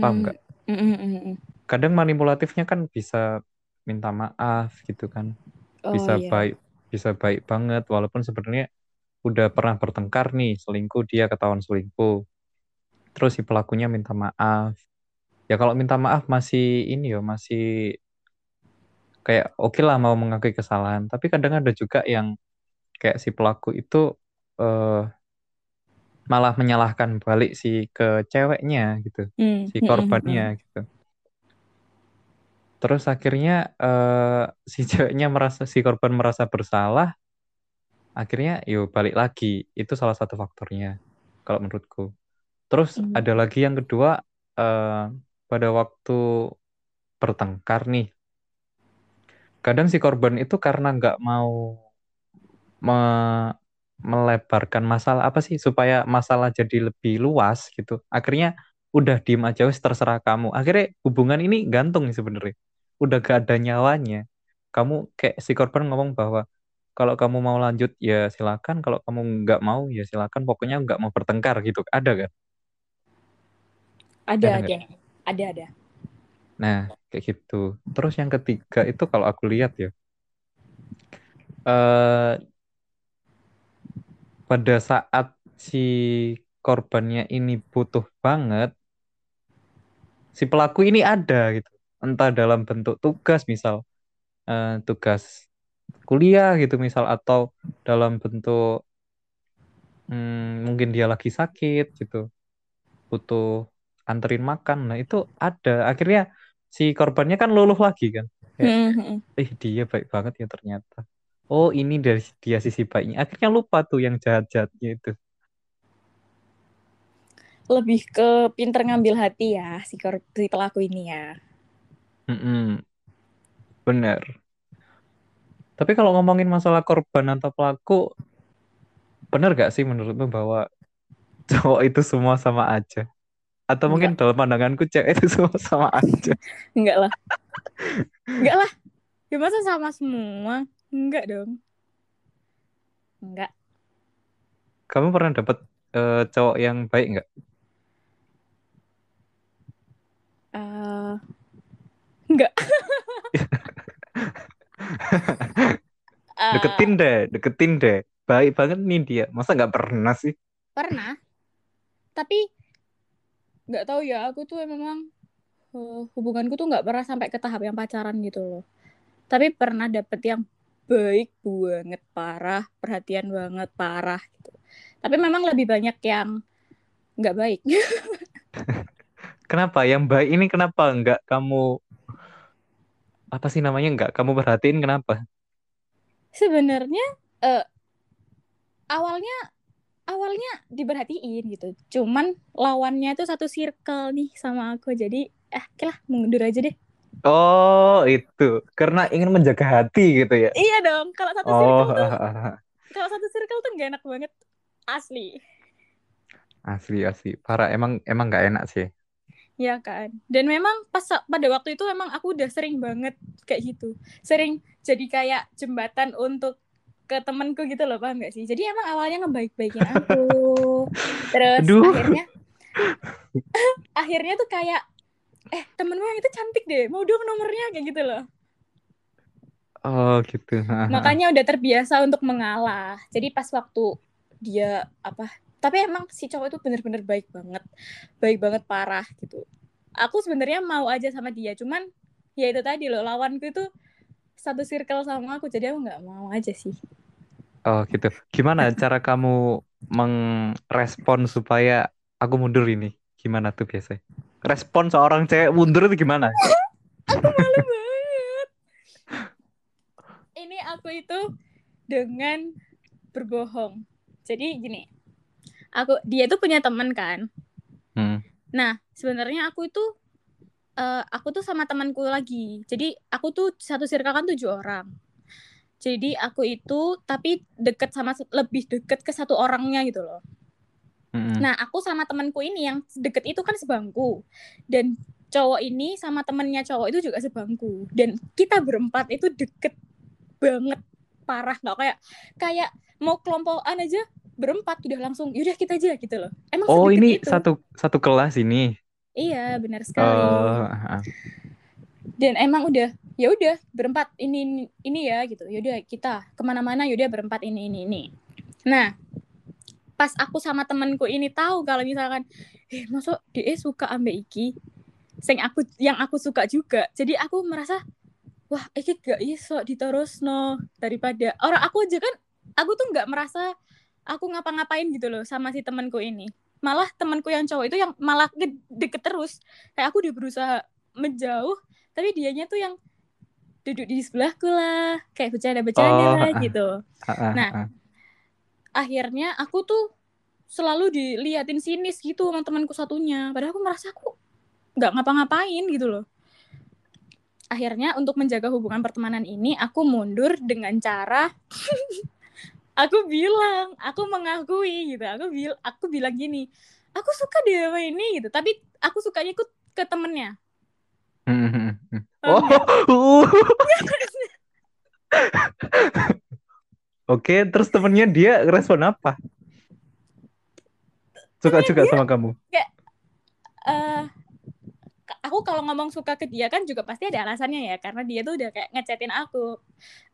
Speaker 1: paham nggak?
Speaker 2: Mm, mm, mm, mm.
Speaker 1: kadang manipulatifnya kan bisa minta maaf gitu kan.
Speaker 2: Oh
Speaker 1: bisa
Speaker 2: iya.
Speaker 1: baik bisa baik banget. Walaupun sebenarnya udah pernah bertengkar nih selingkuh dia ketahuan selingkuh. Terus si pelakunya minta maaf. Ya kalau minta maaf masih ini ya masih kayak oke lah mau mengakui kesalahan. Tapi kadang ada juga yang kayak si pelaku itu eh, malah menyalahkan balik si ke ceweknya gitu
Speaker 2: Mm,
Speaker 1: si
Speaker 2: mm, mm, mm.
Speaker 1: korbannya gitu terus akhirnya eh, si ceweknya merasa si korban merasa bersalah akhirnya yuk balik lagi itu salah satu faktornya kalau menurutku terus
Speaker 2: Hmm.
Speaker 1: ada lagi yang kedua eh, pada waktu bertengkar nih kadang si korban itu karena nggak mau me- melebarkan masalah apa sih supaya masalah jadi lebih luas gitu. Akhirnya udah diem aja wes terserah kamu. Akhirnya hubungan ini gantung nih sebenarnya. Udah gak ada nyawanya. Kamu kayak si korban ngomong bahwa kalau kamu mau lanjut ya silakan. Kalau kamu nggak mau ya silakan. Pokoknya nggak mau bertengkar gitu. Ada kan
Speaker 2: Ada
Speaker 1: Ada
Speaker 2: ada. Ada ada.
Speaker 1: Nah, kayak gitu. Terus yang ketiga itu kalau aku lihat ya, eh pada saat si korbannya ini butuh banget, si pelaku ini ada gitu. Entah dalam bentuk tugas, misal eh, tugas kuliah gitu misal, atau dalam bentuk hmm, mungkin dia lagi sakit gitu, butuh anterin makan. Nah, itu ada. Akhirnya si korbannya kan luluh lagi kan. Kayak,
Speaker 2: Mm,
Speaker 1: eh dia baik banget ya ternyata. Oh ini dari dia sisi baiknya. Akhirnya lupa tuh yang jahat-jahatnya itu.
Speaker 2: Lebih ke pinter ngambil hati ya si, si pelaku ini ya.
Speaker 1: Mm-mm. Bener. Tapi kalau ngomongin masalah korban atau pelaku, bener gak sih menurutmu bahwa cowok itu semua sama aja? Atau mungkin dalam pandanganku cewek itu semua sama aja?
Speaker 2: Enggak lah. Enggak lah. Ya masa sama semua? Enggak dong. Enggak.
Speaker 1: Kamu pernah dapet eh, cowok yang baik nggak?
Speaker 2: Eh, enggak. Eh,
Speaker 1: Deketin deh, deketin deh. Baik banget nih dia. Masa nggak pernah sih?
Speaker 2: pernah. Tapi nggak tahu ya, aku tuh memang eh, hubunganku tuh nggak pernah sampai ke tahap yang pacaran gitu loh. Tapi pernah dapet yang baik banget, parah, perhatian banget, parah gitu. Tapi memang lebih banyak yang nggak baik.
Speaker 1: Kenapa? Yang baik ini kenapa nggak kamu apa sih namanya nggak kamu perhatiin kenapa?
Speaker 2: Sebenarnya eh, awalnya awalnya diperhatiin gitu. Cuman lawannya tuh satu circle nih sama aku. Jadi eh lah mundur aja deh.
Speaker 1: Oh, itu. Karena ingin menjaga hati gitu ya.
Speaker 2: Iya dong. Kalau satu
Speaker 1: Oh,
Speaker 2: circle tuh
Speaker 1: ah, ah, ah.
Speaker 2: kalau satu circle tuh nggak enak banget. Asli.
Speaker 1: asli asli. Parah emang emang nggak enak sih.
Speaker 2: Ya kan. Dan memang pas pada waktu itu emang aku udah sering banget kayak gitu. Sering jadi kayak jembatan untuk ke temenku gitu loh, paham gak sih? Jadi emang awalnya ngebaik-baikin aku. Terus
Speaker 1: Aduh.
Speaker 2: akhirnya akhirnya tuh kayak eh temenmu yang itu cantik deh, mau dong nomornya kayak gitu loh.
Speaker 1: Oh, gitu.
Speaker 2: Makanya udah terbiasa untuk mengalah. Jadi pas waktu dia apa tapi emang si cowok itu bener-bener baik banget baik banget parah gitu aku sebenarnya mau aja sama dia cuman ya itu tadi loh lawanku itu satu circle sama aku jadi aku nggak mau aja sih
Speaker 1: Oh, gitu. Gimana cara kamu merespon supaya aku mundur ini? Gimana tuh biasanya? Respon seorang cewek mundur itu gimana?
Speaker 2: aku malu banget ini aku itu dengan berbohong jadi gini aku dia tuh punya teman kan
Speaker 1: Hmm.
Speaker 2: Nah, sebenarnya aku itu eh, aku tuh sama temanku lagi. Jadi aku tuh satu circle kan tujuh orang. Jadi aku itu tapi deket sama lebih deket ke satu orangnya gitu loh. Nah, aku sama temanku ini yang deket itu kan sebangku. Dan cowok ini sama temennya cowok itu juga sebangku. Dan kita berempat itu deket banget parah nggak kayak kayak mau kelompokan aja berempat udah langsung yaudah kita aja gitu loh. Emang
Speaker 1: Oh, ini
Speaker 2: itu.
Speaker 1: satu satu kelas ini.
Speaker 2: Iya, benar sekali.
Speaker 1: Oh,
Speaker 2: dan emang udah ya udah berempat ini ini ya gitu ya udah kita ke mana-mana yaudah berempat ini ini ini nah pas aku sama temenku ini tahu kalau misalkan eh masuk dia suka ambek iki? Sing aku yang aku suka juga. Jadi aku merasa wah iki gak iso diterusno daripada orang aku aja kan aku tuh nggak merasa aku ngapa-ngapain gitu loh sama si temanku ini. Malah temanku yang cowok itu yang malah deket terus. Kayak aku udah berusaha menjauh tapi dianya tuh yang duduk di sebelahku lah. Kayak bercanda-bercanda
Speaker 1: Oh,
Speaker 2: lah
Speaker 1: ah.
Speaker 2: gitu.
Speaker 1: Ah, ah,
Speaker 2: Nah. Akhirnya aku tuh selalu diliatin sinis gitu sama temanku satunya. Padahal aku merasa aku nggak ngapa-ngapain gitu loh. Akhirnya untuk menjaga hubungan pertemanan ini aku mundur dengan cara aku bilang aku mengakui gitu. Aku bil aku bilang gini aku suka deh sama ini gitu. Tapi aku sukanya ikut ke temennya.
Speaker 1: Hmm, hmm, hmm. Oh, uh. Oke, terus temennya dia respon apa? Suka
Speaker 2: Temennya
Speaker 1: juga sama kamu?
Speaker 2: eh aku kalau ngomong suka ke dia kan juga pasti ada alasannya ya karena dia tuh udah kayak ngechatin aku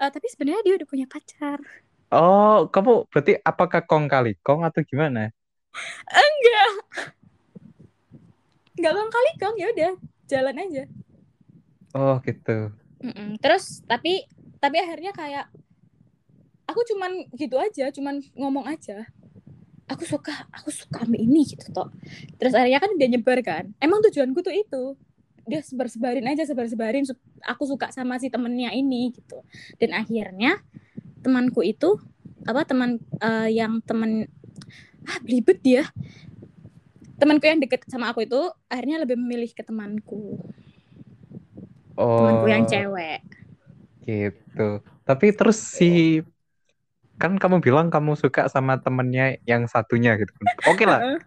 Speaker 2: Eh, tapi sebenarnya dia udah punya pacar
Speaker 1: Oh, kamu berarti apakah kong kali kong atau gimana?
Speaker 2: enggak enggak kong kali kong ya udah jalan aja
Speaker 1: Oh, gitu.
Speaker 2: Mm-mm. terus tapi tapi akhirnya kayak aku cuman gitu aja cuman ngomong aja. Aku suka aku suka sama ini gitu toh. Terus akhirnya kan dia nyebar kan. Emang tujuanku tuh itu. Dia sebar sebarin aja sebar sebarin aku suka sama si temennya ini gitu. Dan akhirnya temanku itu apa teman eh, yang temen ah belibet dia. Temanku yang deket sama aku itu akhirnya lebih memilih ke temanku. Temanku yang
Speaker 1: Oh,
Speaker 2: cewek.
Speaker 1: Gitu. Tapi terus si kan kamu bilang kamu suka sama temennya yang satunya gitu. Oke lah,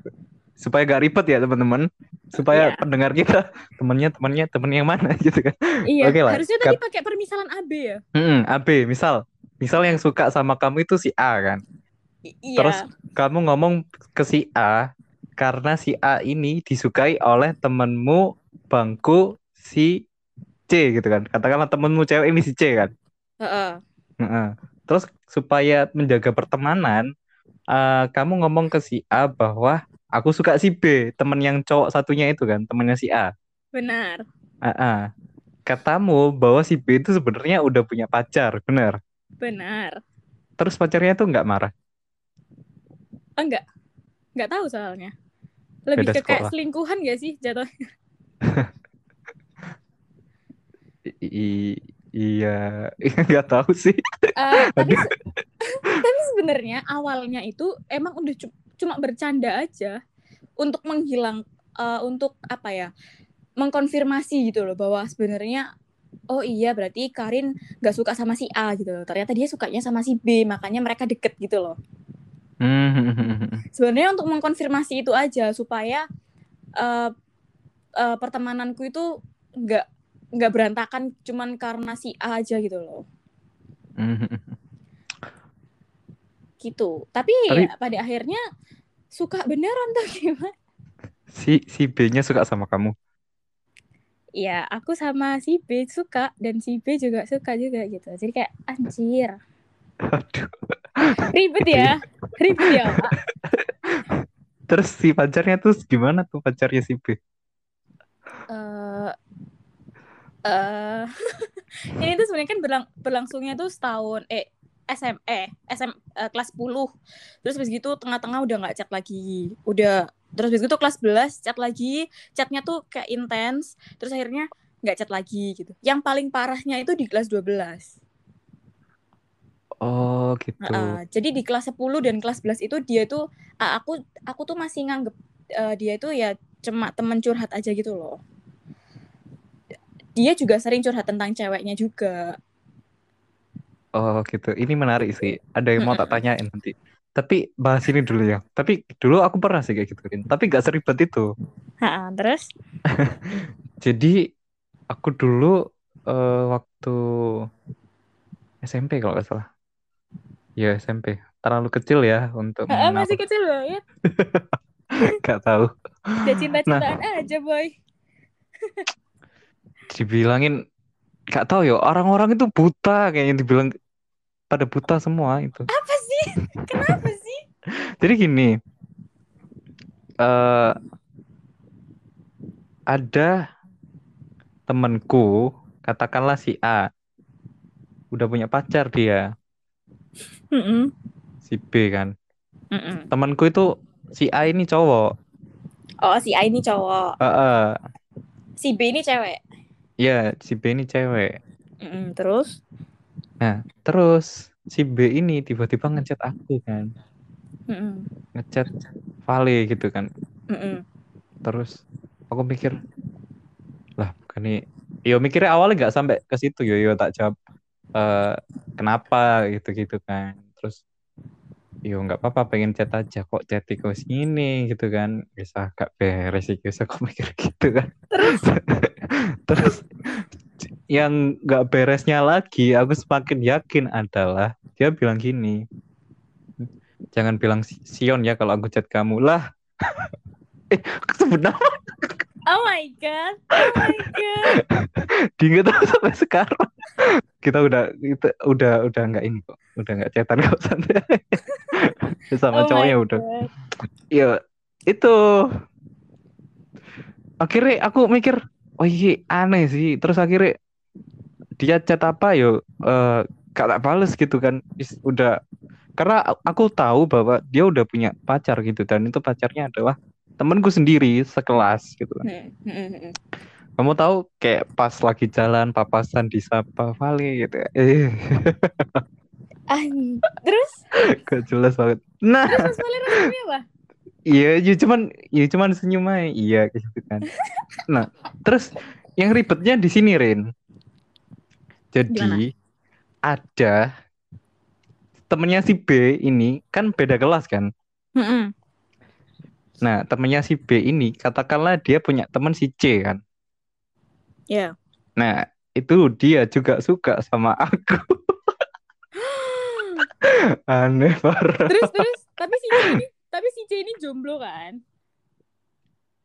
Speaker 1: supaya gak ribet ya teman-teman. Supaya
Speaker 2: Iya.
Speaker 1: pendengar kita temennya temennya temen yang mana gitu kan.
Speaker 2: Iya,
Speaker 1: Oke lah.
Speaker 2: harusnya tadi pakai permisalan AB ya.
Speaker 1: Hmm, AB, misal, misal yang suka sama kamu itu si A kan.
Speaker 2: I- iya.
Speaker 1: Terus kamu ngomong ke si A karena si A ini disukai oleh temenmu bangku si C gitu kan. Katakanlah temenmu cewek ini si C kan.
Speaker 2: Heeh.
Speaker 1: Heeh. Terus supaya menjaga pertemanan, eh, kamu ngomong ke si A bahwa aku suka si B, temen yang cowok satunya itu kan, temennya si A.
Speaker 2: Benar.
Speaker 1: Heeh. Katamu bahwa si B itu sebenarnya udah punya pacar, bener?
Speaker 2: Benar.
Speaker 1: Terus pacarnya tuh nggak marah.
Speaker 2: enggak enggak tahu soalnya lebih
Speaker 1: Beda
Speaker 2: ke kayak selingkuhan gak sih jatuh
Speaker 1: I- iya. Nggak tahu sih.
Speaker 2: Eh, tapi se- tapi sebenarnya awalnya itu emang udah cu- cuma bercanda aja untuk menghilang eh, untuk apa ya mengkonfirmasi gitu loh bahwa sebenarnya oh iya berarti Karin gak suka sama si A gitu loh. Ternyata dia sukanya sama si B makanya mereka deket gitu loh.
Speaker 1: Hmm.
Speaker 2: sebenarnya untuk mengkonfirmasi itu aja supaya eh, eh, pertemananku itu nggak nggak berantakan cuman karena si A aja gitu loh. Gitu. Tapi,
Speaker 1: Tapi-
Speaker 2: ya, pada akhirnya suka beneran tuh gimana?
Speaker 1: Si si B-nya suka sama kamu?
Speaker 2: Ya aku sama si B suka dan si B juga suka juga gitu. Jadi kayak anjir.
Speaker 1: Aduh.
Speaker 2: Ribet ya? Ribet ya Pak.
Speaker 1: terus si pacarnya tuh gimana tuh pacarnya si B?
Speaker 2: Eh eh ini tuh sebenarnya kan berlang berlangsungnya tuh setahun eh SM eh SM eh, kelas 10 terus habis gitu tengah-tengah udah nggak chat lagi. Udah terus habis gitu kelas 11 chat lagi. Chatnya tuh kayak intens terus akhirnya nggak chat lagi gitu. Yang paling parahnya itu di kelas 12
Speaker 1: oh gitu.
Speaker 2: Heeh, jadi di kelas 10 dan kelas 11 itu dia tuh ah, aku aku tuh masih nganggep eh, dia itu ya cuma temen curhat aja gitu loh dia juga sering curhat tentang ceweknya juga.
Speaker 1: Oh gitu. Ini menarik sih. Ada yang mau tak tanyain nanti. Tapi bahas ini dulu ya. Tapi dulu aku pernah sih kayak gitu Rin. tapi gak seribet itu.
Speaker 2: Ha, terus?
Speaker 1: Jadi aku dulu eh, waktu SMP kalau nggak salah. Ya SMP. Terlalu kecil ya untuk
Speaker 2: Ha, masih kecil banget.
Speaker 1: Nggak tahu.
Speaker 2: udah cinta-cintaan aja boy
Speaker 1: Dibilangin nggak tahu ya orang-orang itu buta kayaknya dibilang pada buta semua itu.
Speaker 2: apa sih kenapa sih
Speaker 1: Jadi gini. eh ada temanku, katakanlah si A. Udah punya pacar dia,
Speaker 2: Mm-mm.
Speaker 1: si B kan.
Speaker 2: Mm-mm.
Speaker 1: temanku itu si A ini cowok.
Speaker 2: oh si A ini cowok
Speaker 1: Heeh.
Speaker 2: si B ini cewek
Speaker 1: Ya, si B ini cewek.
Speaker 2: Mm-mm, terus
Speaker 1: Nah, terus si B ini tiba-tiba ngechat aku kan.
Speaker 2: Mm-mm.
Speaker 1: Ngechat Vale gitu kan.
Speaker 2: Mm-mm.
Speaker 1: Terus aku mikir, lah bukan nih. Yo mikirnya awalnya nggak sampai ke situ yo yo tak jawab eh kenapa gitu-gitu kan. Terus yo nggak apa-apa pengen chat aja kok chat ke sini gitu kan. Bisa gak beres sih bisa aku mikir gitu kan.
Speaker 2: Terus?
Speaker 1: Terus yang nggak beresnya lagi, aku semakin yakin adalah dia bilang gini, jangan bilang Si- Sion ya kalau aku chat kamu. Lah. eh, sebut nama
Speaker 2: oh my god oh my god
Speaker 1: tahu sampai sekarang. Kita udah kita udah udah nggak ini kok, udah nggak chatan kok santai. Sama
Speaker 2: Oh
Speaker 1: cowoknya udah.
Speaker 2: God.
Speaker 1: Ya itu. Akhirnya aku mikir, oh iya aneh sih. Terus akhirnya dia chat apa yo eh gak tak bales gitu kan. Udah karena aku tahu bahwa dia udah punya pacar gitu dan itu pacarnya adalah temenku sendiri sekelas gitu kan.
Speaker 2: Hmm, hmm, hmm.
Speaker 1: Kamu tahu kayak pas lagi jalan papasan di Sapa Vale gitu ya. Eh,
Speaker 2: terus
Speaker 1: gak jelas banget. Nah,
Speaker 2: terus responnya apa
Speaker 1: Iya, ya cuman ya cuman senyum aja. Iya gitu kan. Nah, terus yang ribetnya di sini, Rin. Jadi ada temennya si B ini kan beda kelas kan.
Speaker 2: Mm-mm.
Speaker 1: Nah, temennya si B ini katakanlah dia punya temen si C kan.
Speaker 2: Ya.
Speaker 1: Nah, itu dia juga suka sama aku. Aneh parah.
Speaker 2: terus terus tapi si C ini tapi si C ini jomblo kan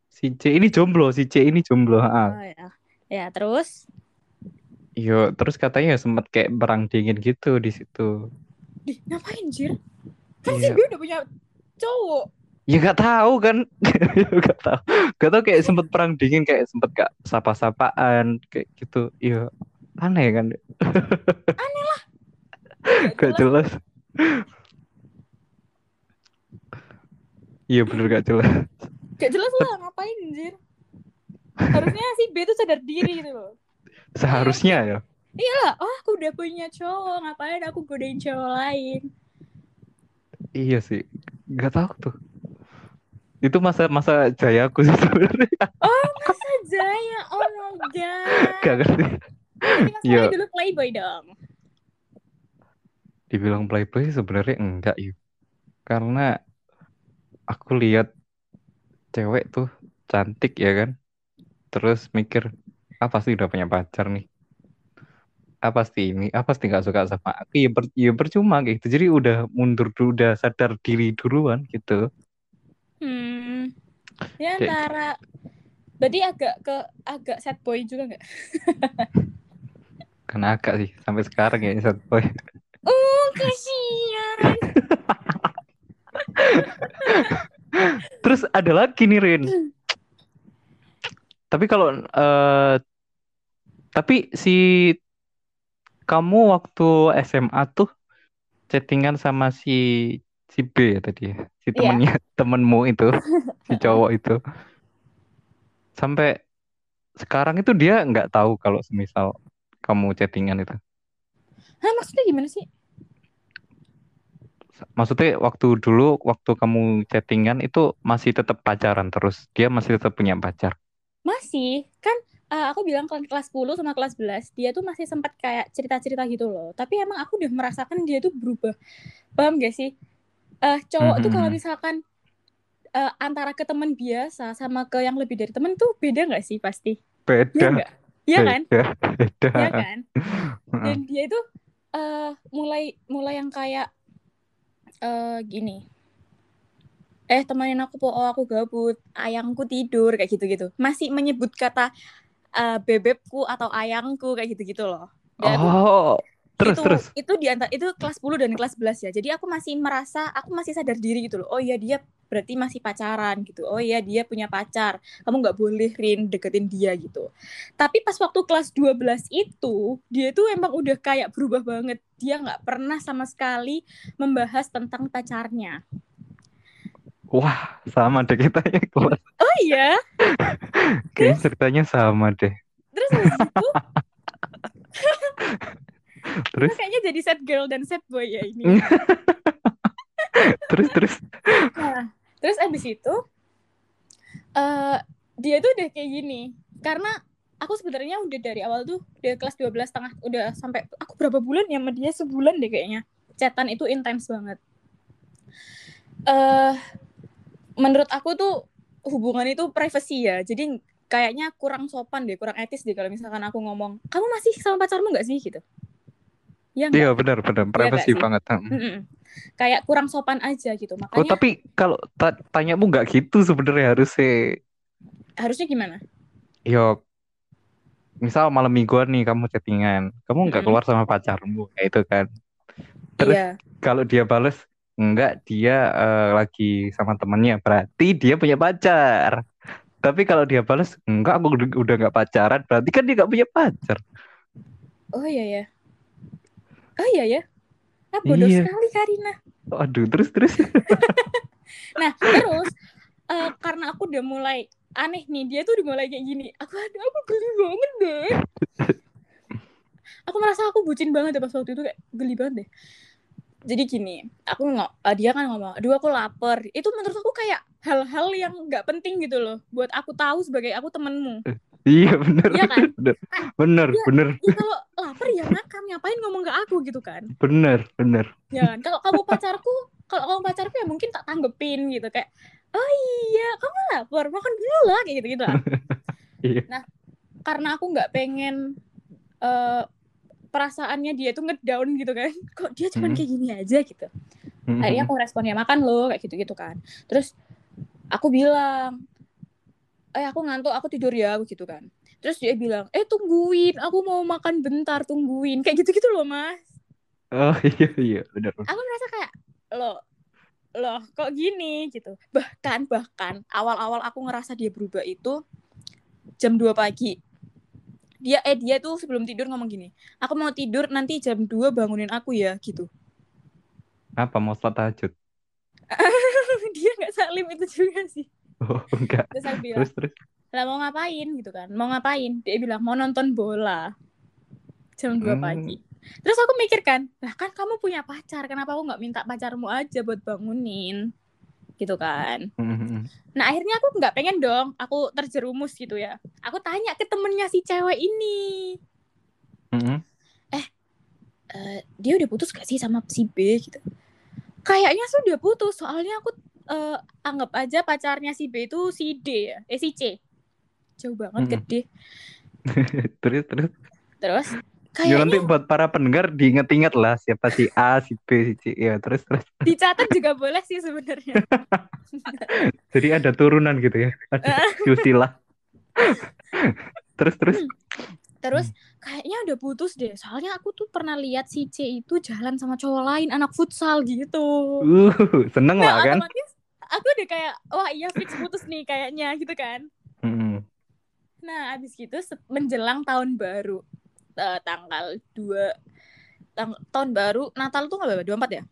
Speaker 1: Si C ini jomblo, si C ini jomblo. ha.
Speaker 2: oh ya ya terus
Speaker 1: Yo, terus katanya sempet kayak perang dingin gitu di situ.
Speaker 2: Dih, ngapain jir kan si
Speaker 1: Iya.
Speaker 2: B udah punya cowok
Speaker 1: Ya gak tahu kan, gak tahu, gak tahu kayak sempet perang dingin kayak sempet gak sapa-sapaan kayak gitu. Iya aneh kan, gak jelas. Iya bener gak jelas.
Speaker 2: Gak jelas lah ngapain anjir. Harusnya si B tuh sadar diri gitu loh.
Speaker 1: Seharusnya ya.
Speaker 2: Iyalah, oh aku udah punya cowok, ngapain aku godain cowok lain?
Speaker 1: Iya sih. Gak tahu tuh. Itu masa masa jayaku sih sebenarnya.
Speaker 2: Masa Jaya, oh my god.
Speaker 1: Gak ngerti.
Speaker 2: Masalahnya
Speaker 1: Iya.
Speaker 2: dulu playboy dong.
Speaker 1: Dibilang playboy sebenarnya enggak yuk. Karena aku lihat cewek tuh cantik ya kan. Terus mikir, ah pasti udah punya pacar nih. Ah pasti ini, ah pasti nggak suka sama aku. Ya, per- ya percuma gitu. Jadi udah mundur dulu, udah sadar diri duluan gitu.
Speaker 2: Hmm. Ya antara Berarti agak ke agak sad boy juga nggak?
Speaker 1: Karena agak sih sampai sekarang ya sad boy.
Speaker 2: Oh, kasihan.
Speaker 1: Terus ada lagi nih Rin. Tapi kalau eh tapi si kamu waktu SMA tuh chattingan sama si si B ya tadi ya, si
Speaker 2: Iya.
Speaker 1: temennya temenmu itu, si cowok itu. Sampai sekarang itu dia nggak tahu kalau semisal kamu chattingan itu.
Speaker 2: Hah, maksudnya gimana sih?
Speaker 1: Maksudnya waktu dulu waktu kamu chattingan itu masih tetap pacaran terus. Dia masih tetap punya pacar.
Speaker 2: Masih, kan eh, aku bilang kelas kelas 10 sama kelas 11, dia tuh masih sempat kayak cerita-cerita gitu loh. Tapi emang aku udah merasakan dia tuh berubah. Paham gak sih? Eh, cowok tuh kalau misalkan eh, antara ke teman biasa sama ke yang lebih dari teman tuh beda nggak sih pasti?
Speaker 1: Beda?
Speaker 2: Iya kan?
Speaker 1: beda, beda.
Speaker 2: Iya kan? Dan dia itu eh mulai mulai yang kayak eh gini. Eh temenin aku po, oh aku gabut, ayangku tidur kayak gitu-gitu. Masih menyebut kata eh, bebekku atau ayangku kayak gitu-gitu loh. Dan aku-
Speaker 1: Oh, terus
Speaker 2: itu
Speaker 1: terus.
Speaker 2: itu di antara itu kelas 10 dan kelas 11 ya. Jadi aku masih merasa aku masih sadar diri gitu loh. Oh iya dia berarti masih pacaran gitu. Oh iya dia punya pacar. Kamu nggak boleh Rin deketin dia gitu. Tapi pas waktu kelas 12 itu dia tuh emang udah kayak berubah banget. Dia nggak pernah sama sekali membahas tentang pacarnya.
Speaker 1: Wah, sama deh kita ya kelas.
Speaker 2: Oh iya.
Speaker 1: Kayaknya ceritanya sama deh.
Speaker 2: Terus habis itu
Speaker 1: Terus,
Speaker 2: kayaknya jadi sad girl dan sad boy ya ini.
Speaker 1: terus, terus.
Speaker 2: Nah, terus abis itu eh dia tuh udah kayak gini. Karena aku sebenarnya udah dari awal tuh udah kelas 12 setengah udah sampai aku berapa bulan ya sama dia sebulan deh kayaknya. Chatan itu intens banget. Eh menurut aku tuh hubungan itu privacy ya. Jadi kayaknya kurang sopan deh, kurang etis deh kalau misalkan aku ngomong, "Kamu masih sama pacarmu nggak sih?" gitu. Ya
Speaker 1: Iya, benar, benar. Privacy
Speaker 2: sih?
Speaker 1: banget. Hmm.
Speaker 2: Kayak kurang sopan aja gitu.
Speaker 1: Oh,
Speaker 2: Makanya
Speaker 1: tapi kalau ta tanyamu nggak gitu sebenarnya harusnya.
Speaker 2: harusnya gimana?
Speaker 1: Yo, misal malam mingguan nih kamu chattingan, kamu nggak keluar sama pacarmu, kayak itu kan. Terus
Speaker 2: Iya.
Speaker 1: kalau dia bales enggak dia eh, lagi sama temennya berarti dia punya pacar tapi kalau dia bales enggak aku udah udah nggak pacaran berarti kan dia nggak punya pacar
Speaker 2: Oh iya ya. Oh iya ya. Ah, bodoh
Speaker 1: Iya.
Speaker 2: sekali Karina.
Speaker 1: aduh terus terus
Speaker 2: Nah, terus eh, karena aku udah mulai aneh nih, dia tuh udah mulai kayak gini. Aku aduh, aku geli banget deh. aku merasa aku bucin banget deh pas waktu itu kayak geli banget deh. Jadi gini, aku nggak, eh, dia kan ngomong, aduh aku lapar. Itu menurut aku kayak hal-hal yang nggak penting gitu loh, buat aku tahu sebagai aku temenmu.
Speaker 1: Iya bener
Speaker 2: Iya kan?
Speaker 1: bener bener
Speaker 2: Iya.
Speaker 1: bener
Speaker 2: Ya kalau lapar ya makan, ngapain ngomong ke aku gitu kan?
Speaker 1: bener bener
Speaker 2: Ya kan? Kalau kamu pacarku, kalau kamu pacarku ya mungkin tak tanggepin gitu kayak, oh iya, kamu lapar, makan dulu lah kayak gitu gitu.
Speaker 1: Iya.
Speaker 2: Nah, karena aku nggak pengen eh, perasaannya dia tuh ngedown gitu kan, kok dia cuman
Speaker 1: Hmm.
Speaker 2: kayak gini aja gitu. Akhirnya aku responnya makan lo kayak gitu gitu kan. Terus aku bilang, eh aku ngantuk, aku tidur ya, aku gitu kan. Terus dia bilang, eh tungguin, aku mau makan bentar, tungguin. Kayak gitu-gitu loh, Mas.
Speaker 1: oh iya iya bener.
Speaker 2: Aku merasa kayak loh loh kok gini? Gitu. Bahkan bahkan awal-awal aku ngerasa dia berubah itu jam 2 pagi. Dia eh dia tuh sebelum tidur ngomong gini aku mau tidur nanti jam 2 bangunin aku ya gitu.
Speaker 1: Apa mau sholat tahajud?
Speaker 2: Dia nggak salim itu juga sih
Speaker 1: Oh, enggak.
Speaker 2: terus aku bilang
Speaker 1: Terus terus.
Speaker 2: lah mau ngapain? Gitu kan. Mau ngapain? Dia bilang mau nonton bola. Jam 2
Speaker 1: Hmm.
Speaker 2: pagi. Terus aku mikir kan lah kan kamu punya pacar kenapa aku nggak minta pacarmu aja buat bangunin? Gitu kan.
Speaker 1: Mhm.
Speaker 2: nah akhirnya aku nggak pengen dong aku terjerumus gitu ya. Aku tanya ke temennya si cewek ini.
Speaker 1: Mhm.
Speaker 2: "Eh, dia udah putus gak sih sama si B? Gitu. Kayaknya sudah putus soalnya aku eh, anggap aja pacarnya si B itu si D ya eh si C jauh banget ke D
Speaker 1: terus terus.
Speaker 2: terus
Speaker 1: Ya nanti
Speaker 2: kayaknya
Speaker 1: buat para pendengar diinget-inget lah siapa si A, si B, si C. Ya terus terus.
Speaker 2: dicatat juga boleh sih sebenarnya
Speaker 1: Jadi ada turunan gitu ya. Ada silsilah. terus terus.
Speaker 2: terus kayaknya udah putus deh soalnya aku tuh pernah lihat si C itu jalan sama cowok lain anak futsal gitu
Speaker 1: Uh, seneng
Speaker 2: nah
Speaker 1: lah kan.
Speaker 2: otomatis aku udah kayak wah iya fix putus nih kayaknya gitu kan
Speaker 1: Mhm.
Speaker 2: Nah, abis gitu menjelang tahun baru eh, tanggal 2 tang- tahun baru Natal tuh nggak berapa? 24 ya?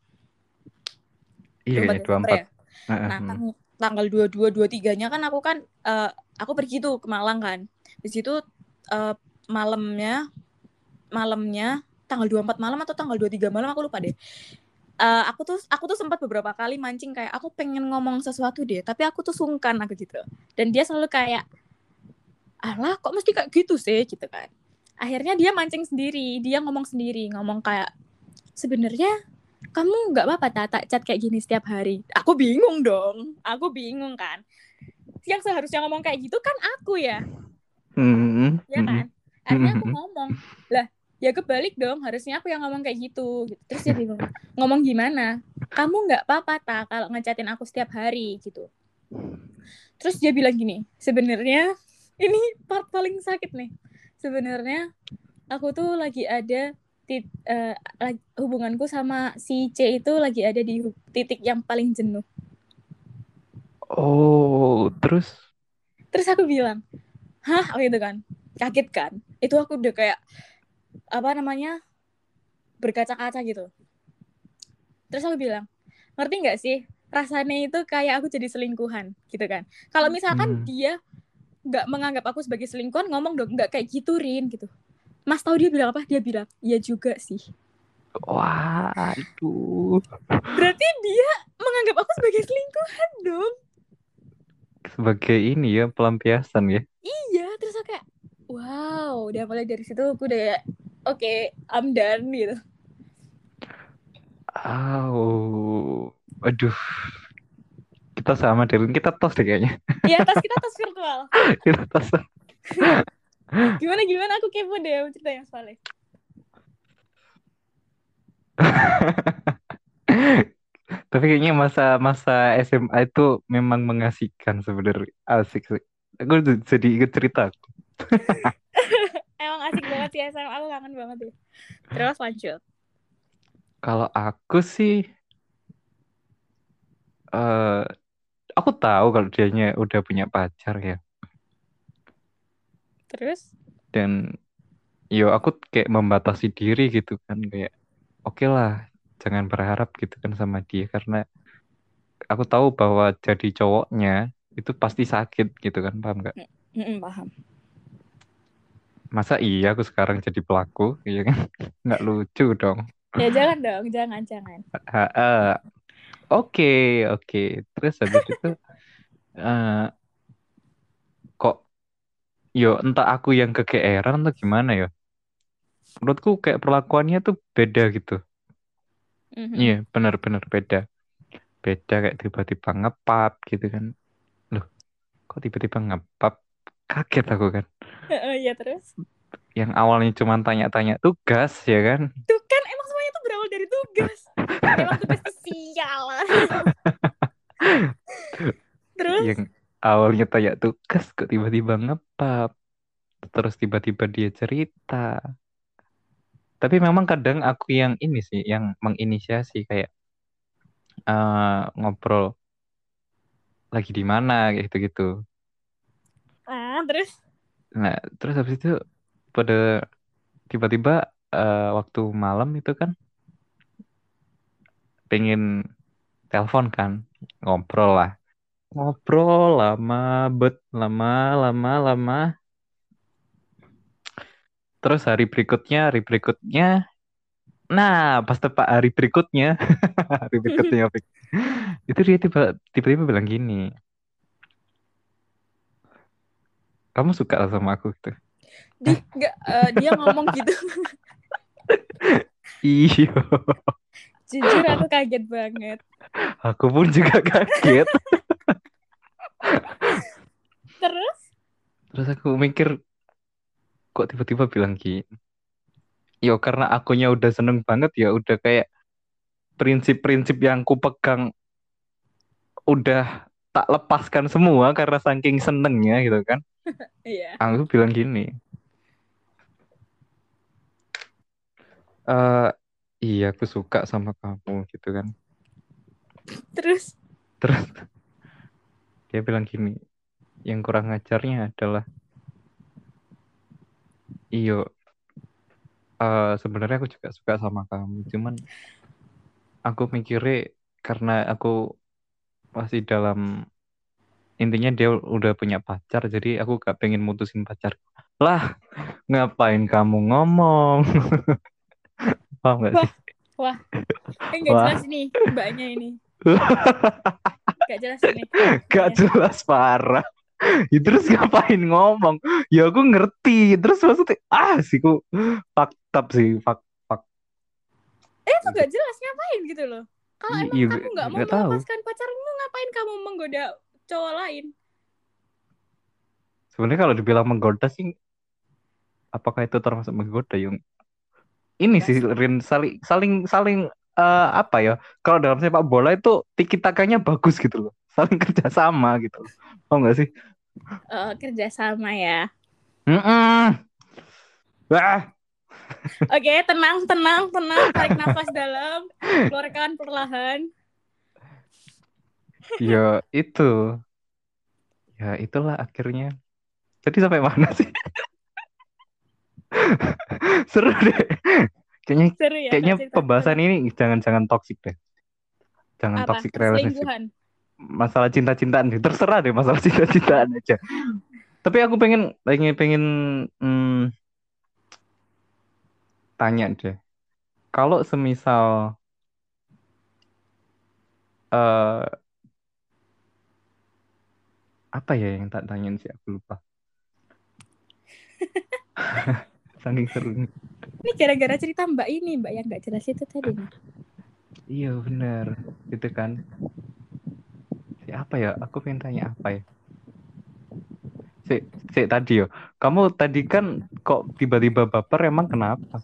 Speaker 1: Iya,
Speaker 2: 24
Speaker 1: iya, dua
Speaker 2: Desember
Speaker 1: empat.
Speaker 2: ya? Nah,
Speaker 1: Heeh.
Speaker 2: tang- tanggal 22 23-nya kan aku kan eh, aku pergi tuh ke Malang kan. Di situ eh, malamnya malamnya tanggal 24 malam atau tanggal 23 malam aku lupa deh. Eh, aku tuh aku tuh sempat beberapa kali mancing kayak aku pengen ngomong sesuatu deh, tapi aku tuh sungkan aku gitu. Dan dia selalu kayak alah kok mesti kayak gitu sih gitu kan. Akhirnya dia mancing sendiri, dia ngomong sendiri, ngomong kayak sebenarnya kamu nggak apa-apa tata chat kayak gini setiap hari. Aku bingung dong, aku bingung kan. Yang seharusnya ngomong kayak gitu kan aku ya,
Speaker 1: Mhm.
Speaker 2: ya
Speaker 1: Mhm.
Speaker 2: kan? Akhirnya aku
Speaker 1: Mhm.
Speaker 2: ngomong, lah ya kebalik dong, harusnya aku yang ngomong kayak gitu. gitu. Terus dia bingung, ngomong gimana? Kamu nggak apa-apa ta kalau ngechatin aku setiap hari gitu. Terus dia bilang gini, sebenarnya ini part paling sakit nih. Sebenarnya aku tuh lagi ada tit- lag- hubunganku sama si C itu lagi ada di titik yang paling jenuh.
Speaker 1: Oh, terus
Speaker 2: Terus aku bilang, hah, oh gitu kan, kaget kan. Itu aku udah kayak apa namanya berkaca-kaca gitu. Terus aku bilang, ngerti nggak sih rasanya itu kayak aku jadi selingkuhan gitu kan. Kalau misalkan
Speaker 1: Hmm.
Speaker 2: dia nggak menganggap aku sebagai selingkuhan, ngomong dong nggak kayak gitu Rin gitu. Mas tahu dia bilang apa? Dia bilang, iya juga sih.
Speaker 1: wah, itu
Speaker 2: Berarti dia menganggap aku sebagai selingkuhan dong.
Speaker 1: sebagai ini ya pelampiasan ya.
Speaker 2: Iya, terus aku kayak, wow, udah mulai dari situ aku udah oke, I'm done gitu.
Speaker 1: Oh, aduh. Kita sama Derin, kita tos deh kayaknya.
Speaker 2: Iya, tas kita tas virtual.
Speaker 1: Kita tos.
Speaker 2: Gimana gimana aku kepo deh cerita yang soalnya.
Speaker 1: Tapi kayaknya masa-masa SMA itu memang mengasihkan sebenarnya. Asik sih. Aku jadi ikut cerita.
Speaker 2: Emang asik banget sih SMA, aku kangen banget ya. Terus lanjut.
Speaker 1: Kalau aku sih eh aku tahu kalau dianya udah punya pacar ya.
Speaker 2: Terus,
Speaker 1: Dan yo aku kayak membatasi diri gitu kan kayak oke lah jangan berharap gitu kan sama dia karena aku tahu bahwa jadi cowoknya itu pasti sakit gitu kan paham nggak?
Speaker 2: mm paham.
Speaker 1: Masa iya aku sekarang jadi pelaku iya kan? Nggak lucu dong.
Speaker 2: Ya jangan dong, jangan, jangan.
Speaker 1: Oke, oke. Terus habis itu eh kok yo entah aku yang kegeeran atau gimana ya. Menurutku kayak perlakuannya tuh beda gitu.
Speaker 2: Mhm.
Speaker 1: Iya, benar-benar beda. Beda kayak tiba-tiba ngepap gitu kan. Loh, kok tiba-tiba ngepap? Kaget aku kan.
Speaker 2: Iya terus.
Speaker 1: Yang awalnya cuma tanya-tanya tugas ya kan.
Speaker 2: Tuh kan emang semuanya tuh berawal dari tugas. Emang tugas tuh sial. terus,
Speaker 1: Yang awalnya tanya tugas kok tiba-tiba ngepap. Terus tiba-tiba dia cerita. Tapi memang kadang aku yang ini sih, yang menginisiasi kayak eh, ngobrol lagi di mana kayak gitu-gitu.
Speaker 2: ah, terus,
Speaker 1: Nah, terus habis itu pada tiba-tiba eh, waktu malam itu kan pengen telepon kan, ngobrol lah. Ngobrol lama bet lama lama lama. Terus hari berikutnya hari berikutnya. Nah pas tepat hari berikutnya hari berikutnya itu dia tiba tiba-tiba bilang gini kamu suka sama aku gitu.
Speaker 2: Di, nggak, eh, dia ngomong gitu.
Speaker 1: iya
Speaker 2: Jujur aku kaget banget.
Speaker 1: aku pun juga kaget.
Speaker 2: Terus?
Speaker 1: Terus aku mikir kok tiba-tiba bilang gini? Yo karena akunya udah seneng banget ya udah kayak prinsip-prinsip yang ku pegang udah tak lepaskan semua karena saking senengnya gitu kan
Speaker 2: iya.
Speaker 1: aku bilang gini. Eh iya aku suka sama kamu gitu kan.
Speaker 2: Terus?
Speaker 1: Terus dia bilang gini yang kurang ngajarnya adalah iyo eh sebenarnya aku juga suka sama kamu cuman aku mikirnya karena aku masih dalam intinya dia udah punya pacar jadi aku gak pengen mutusin pacar lah ngapain kamu ngomong paham gak sih
Speaker 2: eh nggak
Speaker 1: Wah.
Speaker 2: jelas nih mbaknya ini. Gak jelas ini.
Speaker 1: gak jelas parah ya, terus ngapain ngomong ya aku ngerti terus maksudnya ah sih ku faktab sih fak
Speaker 2: Eh itu gak jelas ngapain gitu loh. Kalau
Speaker 1: Iya,
Speaker 2: emang
Speaker 1: iya,
Speaker 2: kamu nggak mau
Speaker 1: tahu.
Speaker 2: melepaskan pacarmu, ngapain kamu menggoda cowok lain?
Speaker 1: sebenarnya kalau dibilang menggoda sih apakah itu termasuk menggoda yung ini sih Rin saling saling saling eh, apa ya kalau dalam sepak bola itu tiki takanya bagus gitu loh saling kerjasama gitu loh tau nggak sih
Speaker 2: Eh, kerja sama ya.
Speaker 1: Wah,
Speaker 2: Oke, tenang, tenang, tenang. Tarik nafas dalam, keluarkan perlahan.
Speaker 1: Ya itu. Ya itulah akhirnya. Jadi sampai mana sih? Seru deh. Kayaknya
Speaker 2: Seru ya.
Speaker 1: kayaknya pembahasan
Speaker 2: seru.
Speaker 1: ini jangan-jangan toxic deh. Jangan
Speaker 2: apa?
Speaker 1: toxic relationship. Masalah cinta-cintaan sih terserah deh masalah cinta-cintaan aja. Tapi aku pengen pengen pengen hmm, tanya deh. Kalau semisal eh apa ya yang tak tanyain sih? Aku lupa. Saking serunya
Speaker 2: Ini gara-gara cerita Mbak ini, Mbak yang nggak jelas itu tadi. nih.
Speaker 1: iya bener. Itu kan. Si apa ya? Aku pengen tanya apa ya? Si si tadi yo kamu tadi kan kok tiba-tiba baper emang kenapa?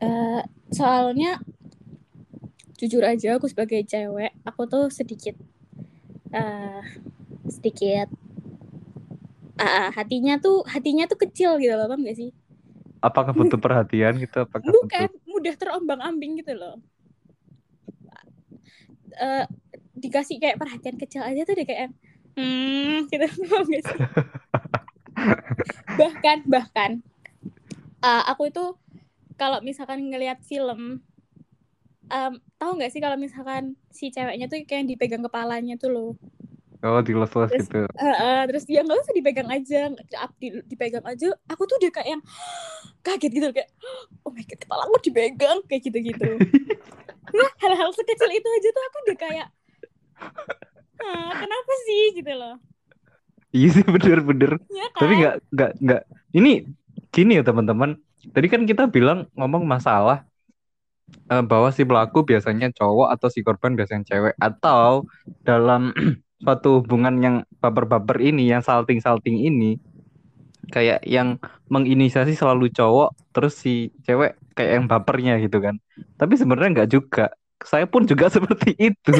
Speaker 2: Eh, soalnya jujur aja aku sebagai cewek, aku tuh sedikit eh sedikit ah, hatinya tuh hatinya tuh kecil gitu loh, paham gak sih?
Speaker 1: apakah butuh perhatian gitu apakah
Speaker 2: Bukan,
Speaker 1: butuh
Speaker 2: mudah terombang-ambing gitu loh. Eh dikasih kayak perhatian kecil aja tuh dia kayak hmm gitu paham gak sih? bahkan bahkan eh, aku itu kalau misalkan ngelihat film em, tahu nggak sih kalau misalkan si ceweknya tuh kayak yang dipegang kepalanya tuh loh
Speaker 1: oh diles-les gitu.
Speaker 2: Eh, eh, terus dia nggak usah dipegang aja di- dipegang aja. Aku tuh udah kayak yang kaget gitu kayak oh my god kepala aku dipegang kayak gitu gitu ya hal-hal sekecil itu aja tuh aku udah kayak "Hah, kenapa sih? gitu loh.
Speaker 1: Iya sih bener-bener
Speaker 2: ya kan
Speaker 1: tapi nggak nggak nggak. Ini gini ya teman-teman. Tadi kan kita bilang ngomong masalah eh, bahwa si pelaku biasanya cowok atau si korban biasanya cewek. Atau dalam suatu hubungan yang baper-baper ini yang salting-salting ini kayak yang menginisiasi selalu cowok terus si cewek kayak yang bapernya gitu kan. Tapi sebenarnya nggak juga. Saya pun juga seperti itu.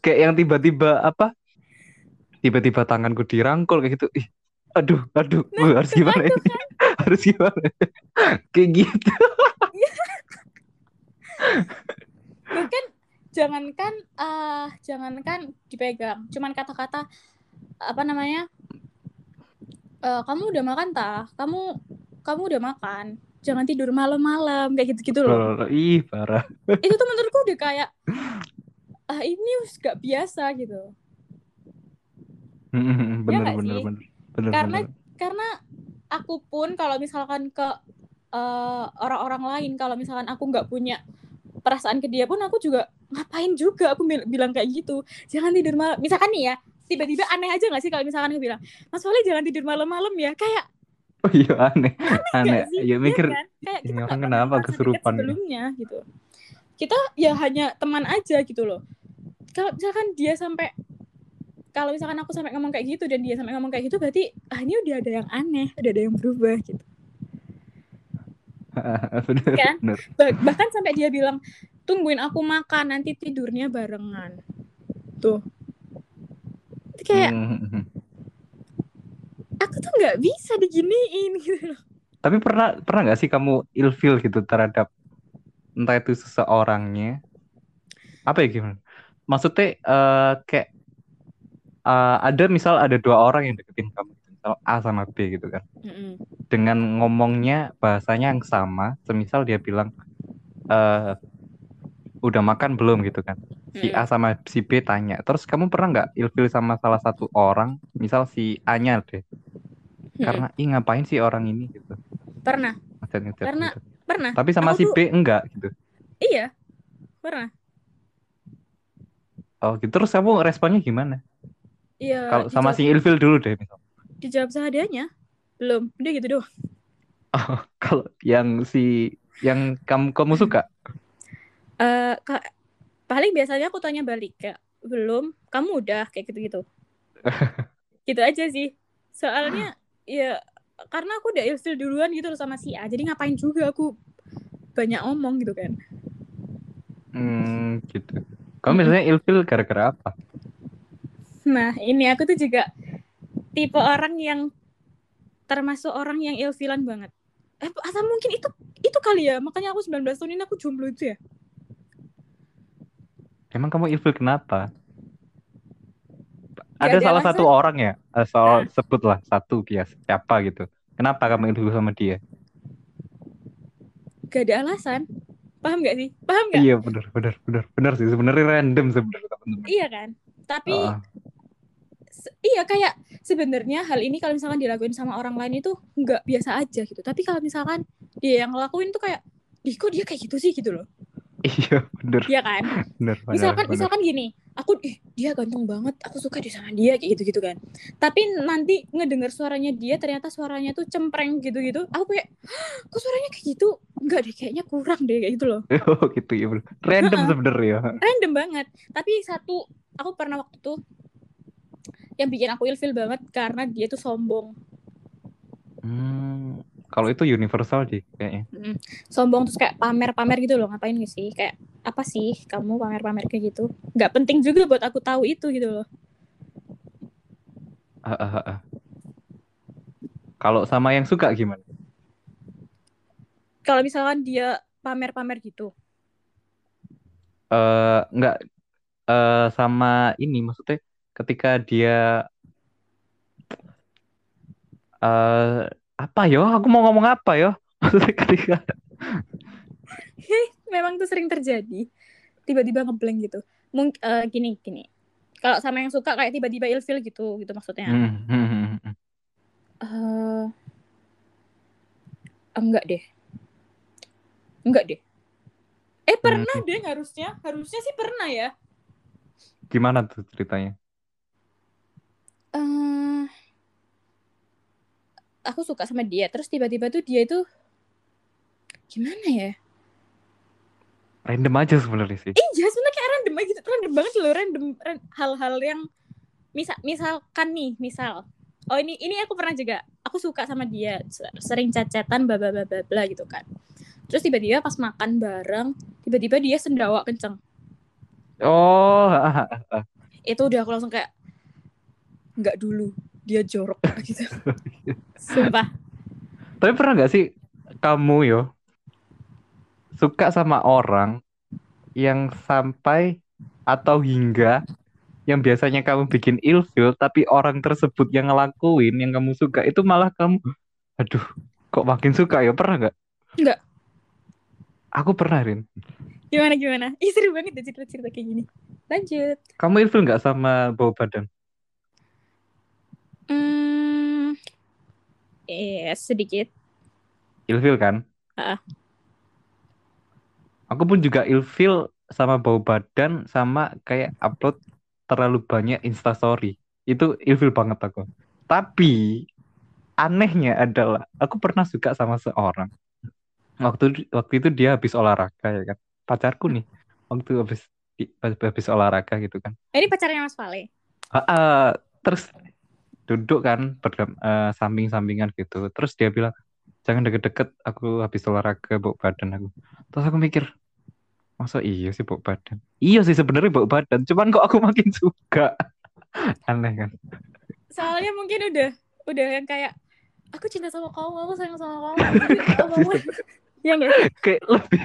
Speaker 1: Kayak yang tiba-tiba apa tiba-tiba tanganku dirangkul kayak gitu. Ih aduh aduh
Speaker 2: Nah,
Speaker 1: Wah, harus gimana ini? harus gimana? Kayak gitu.
Speaker 2: Bahkan jangankan ah jangankan dipegang cuman kata-kata apa namanya eh, kamu udah makan tah? Kamu kamu udah makan? Jangan tidur malam-malam kayak gitu-gitu loh.
Speaker 1: Loh, ih parah.
Speaker 2: Itu tuh menurutku udah kayak ah ini gak biasa gitu.
Speaker 1: Hmm, bener
Speaker 2: nggak
Speaker 1: bener
Speaker 2: sih?
Speaker 1: bener. Bener
Speaker 2: Karena-
Speaker 1: bener.
Speaker 2: karena aku pun kalau misalkan ke eh, orang-orang lain kalau misalkan aku nggak punya perasaan ke dia pun aku juga ngapain juga aku bil- bilang kayak gitu. Jangan tidur malam misalkan nih ya tiba-tiba aneh aja nggak sih kalau misalkan aku bilang Mas Wali jangan tidur malam-malam ya. Kayak
Speaker 1: Oh iya aneh. Aneh.
Speaker 2: sih?
Speaker 1: Ya mikir
Speaker 2: kan? kayak
Speaker 1: ini orang kenapa kesurupan?
Speaker 2: sebelumnya gitu. Kita ya hanya teman aja gitu loh. Kalau misalkan dia sampai kalau misalkan aku sampai ngomong kayak gitu dan dia sampai ngomong kayak gitu berarti ah ini udah ada yang aneh udah ada yang berubah gitu
Speaker 1: bener
Speaker 2: Kan?
Speaker 1: bener.
Speaker 2: Bah- bahkan sampai dia bilang tungguin aku makan nanti tidurnya barengan tuh Itu kayak
Speaker 1: Hmm.
Speaker 2: aku tuh nggak bisa diginiin gitu loh
Speaker 1: Tapi pernah pernah nggak sih kamu ilfeel gitu terhadap entah itu seseorangnya? Apa ya gimana? Maksudnya eh, kayak eh, ada misal ada dua orang yang deketin kamu, misal A sama B gitu kan.
Speaker 2: Mm-mm.
Speaker 1: Dengan ngomongnya bahasanya yang sama, semisal dia bilang eh udah makan belum gitu kan. Si A sama si B tanya. Terus kamu pernah nggak ilfeel sama salah satu orang, misal si A-nya deh.
Speaker 2: Mm-mm.
Speaker 1: Karena ih ngapain sih orang ini gitu.
Speaker 2: pernah Karena-
Speaker 1: gitu.
Speaker 2: pernah
Speaker 1: Tapi sama
Speaker 2: Aku
Speaker 1: si
Speaker 2: tuh-
Speaker 1: B enggak gitu.
Speaker 2: iya pernah
Speaker 1: Oh gitu. Terus kamu responnya gimana?
Speaker 2: iya
Speaker 1: Kalau sama si Ilfil dulu deh misal.
Speaker 2: Dijawab seadanya belum udah gitu doang
Speaker 1: Kalau yang si yang kamu kamu suka?
Speaker 2: ka- paling biasanya aku tanya balik kayak belum kamu udah kayak gitu gitu gitu aja sih soalnya ya karena aku udah ilfil duluan gitu loh sama si A jadi ngapain juga aku banyak omong gitu kan
Speaker 1: Hmm, gitu. Kamu biasanya ilfil gara-gara apa?
Speaker 2: nah ini aku tuh juga tipe orang yang termasuk orang yang ilfilan banget eh asal mungkin itu itu kali ya makanya aku 19 tahun ini aku jomblo itu ya
Speaker 1: Emang kamu ilfil kenapa?
Speaker 2: Gak
Speaker 1: Ada
Speaker 2: ada
Speaker 1: salah
Speaker 2: alasan.
Speaker 1: satu orang ya, eh, soal
Speaker 2: Nah.
Speaker 1: sebutlah satu kias siapa gitu. Kenapa kamu ilfil sama dia?
Speaker 2: gak ada alasan paham gak sih paham gak
Speaker 1: Iya bener bener bener bener sih sebenarnya random sebenarnya
Speaker 2: iya kan tapi
Speaker 1: Ah,
Speaker 2: iya kayak sebenarnya hal ini kalau misalkan dilakuin sama orang lain itu nggak biasa aja gitu. Tapi kalau misalkan dia yang ngelakuin tuh kayak Ih, kok dia kayak gitu sih? gitu loh.
Speaker 1: Iya bener.
Speaker 2: Iya kan?
Speaker 1: Bener bener.
Speaker 2: misalkan
Speaker 1: bener.
Speaker 2: misalkan gini aku ih dia ganteng banget aku suka dia sama dia kayak gitu gitu kan. Tapi nanti ngedengar suaranya dia ternyata suaranya tuh cempreng gitu gitu aku kayak "Hah, kok suaranya kayak gitu? Enggak deh kayaknya kurang deh kayak gitu loh.
Speaker 1: Oh gitu ya bener. Random sebenarnya.
Speaker 2: random banget. Tapi satu aku pernah waktu tuh yang bikin aku ilfil banget karena dia tuh sombong
Speaker 1: Hmm, kalau itu universal sih kayaknya.
Speaker 2: sombong terus kayak pamer-pamer gitu loh ngapain gak sih kayak apa sih kamu pamer-pamer kayak gitu nggak penting juga buat aku tahu itu gitu loh
Speaker 1: Ah, ah, ah. Kalau sama yang suka gimana?
Speaker 2: kalau misalkan dia pamer-pamer gitu
Speaker 1: Eh nggak eh sama ini maksudnya ketika dia eh apa yo? Aku mau ngomong apa yo? Maksudnya ketika
Speaker 2: memang tuh sering terjadi tiba-tiba ngeblank gitu mungkin gini gini kalau sama yang suka kayak tiba-tiba ilfil gitu gitu maksudnya
Speaker 1: Hmm.
Speaker 2: Eh, enggak deh enggak deh eh pernah
Speaker 1: Hmm.
Speaker 2: deh harusnya harusnya sih pernah ya
Speaker 1: gimana tuh ceritanya?
Speaker 2: Eh aku suka sama dia terus tiba-tiba tuh dia itu gimana ya?
Speaker 1: Random aja sebenarnya sih.
Speaker 2: iya sebenarnya kayak random aja gitu. Random banget loh random ran- hal-hal yang misal misalkan nih misal. Oh ini ini aku pernah juga. Aku suka sama dia se- sering chat-chatan bla bla bla bla bla gitu kan. Terus tiba-tiba pas makan bareng tiba-tiba dia sendawa kenceng.
Speaker 1: Oh,
Speaker 2: itu udah aku langsung kayak nggak dulu dia jorok gitu sumpah
Speaker 1: tapi pernah nggak sih kamu yo suka sama orang yang sampai atau hingga yang biasanya kamu bikin ilfil tapi orang tersebut yang ngelakuin yang kamu suka itu malah kamu aduh kok makin suka ya pernah nggak?
Speaker 2: Nggak.
Speaker 1: Aku pernah Rin.
Speaker 2: gimana gimana Ih, seru banget deh cerita-cerita kayak gini lanjut.
Speaker 1: Kamu ilfil nggak sama bau badan?
Speaker 2: Hmm, eh sedikit.
Speaker 1: Ilfil kan?
Speaker 2: Ah.
Speaker 1: Aku pun juga ilfil sama bau badan sama kayak upload terlalu banyak instastory. Itu ilfil banget aku. Tapi anehnya adalah aku pernah suka sama seorang. Waktu waktu itu dia habis olahraga ya kan. Pacarku nih. Waktu habis habis olahraga gitu kan.
Speaker 2: Ini pacarnya Mas Vale.
Speaker 1: Ah, ah, terus duduk kan berdam- eh, samping-sampingan gitu. Terus dia bilang, jangan deket-deket, aku habis olahraga bau badan aku. Terus aku mikir, masa iya sih bau badan? Iya sih sebenarnya bau badan, cuman kok aku makin suka. Aneh kan?
Speaker 2: Soalnya mungkin udah udah yang kayak aku cinta sama kamu, aku sayang sama kamu. Jadi, apa-apa. Ya sih?
Speaker 1: Kayak lebih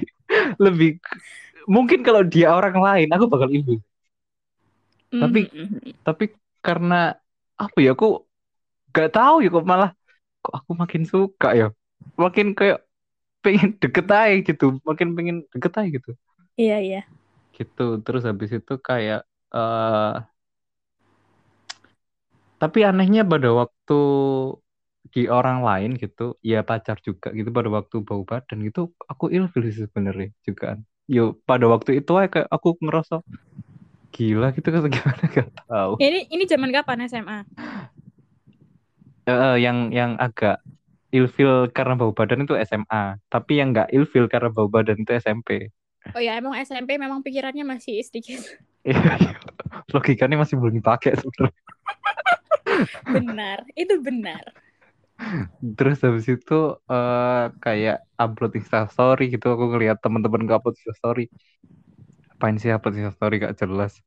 Speaker 1: lebih mungkin kalau dia orang lain aku bakal ibu. Tapi-
Speaker 2: Mhm.
Speaker 1: Tapi karena apa ya aku gak tahu ya kok malah kok aku makin suka ya. Makin kayak pengen deket aja gitu, makin pengen deket aja gitu.
Speaker 2: Iya iya.
Speaker 1: gitu terus habis itu kayak eh tapi anehnya pada waktu di orang lain gitu ya pacar juga gitu pada waktu bau badan gitu aku ilfil sih sebenarnya juga yo pada waktu itu aja kayak aku ngerasa gila gitu kan gimana gak tahu
Speaker 2: Ini ini zaman kapan SMA?
Speaker 1: Eh, yang yang agak ilfil karena bau badan itu SMA tapi yang nggak ilfil karena bau badan itu SMP
Speaker 2: Oh ya emang SMP memang pikirannya masih sedikit
Speaker 1: Iya, iya. logikanya masih belum dipakai sebenarnya
Speaker 2: benar. Itu benar.
Speaker 1: Terus habis itu eh kayak upload instastory gitu aku ngeliat teman-teman upload instastory. Apain sih upload instastory gak jelas.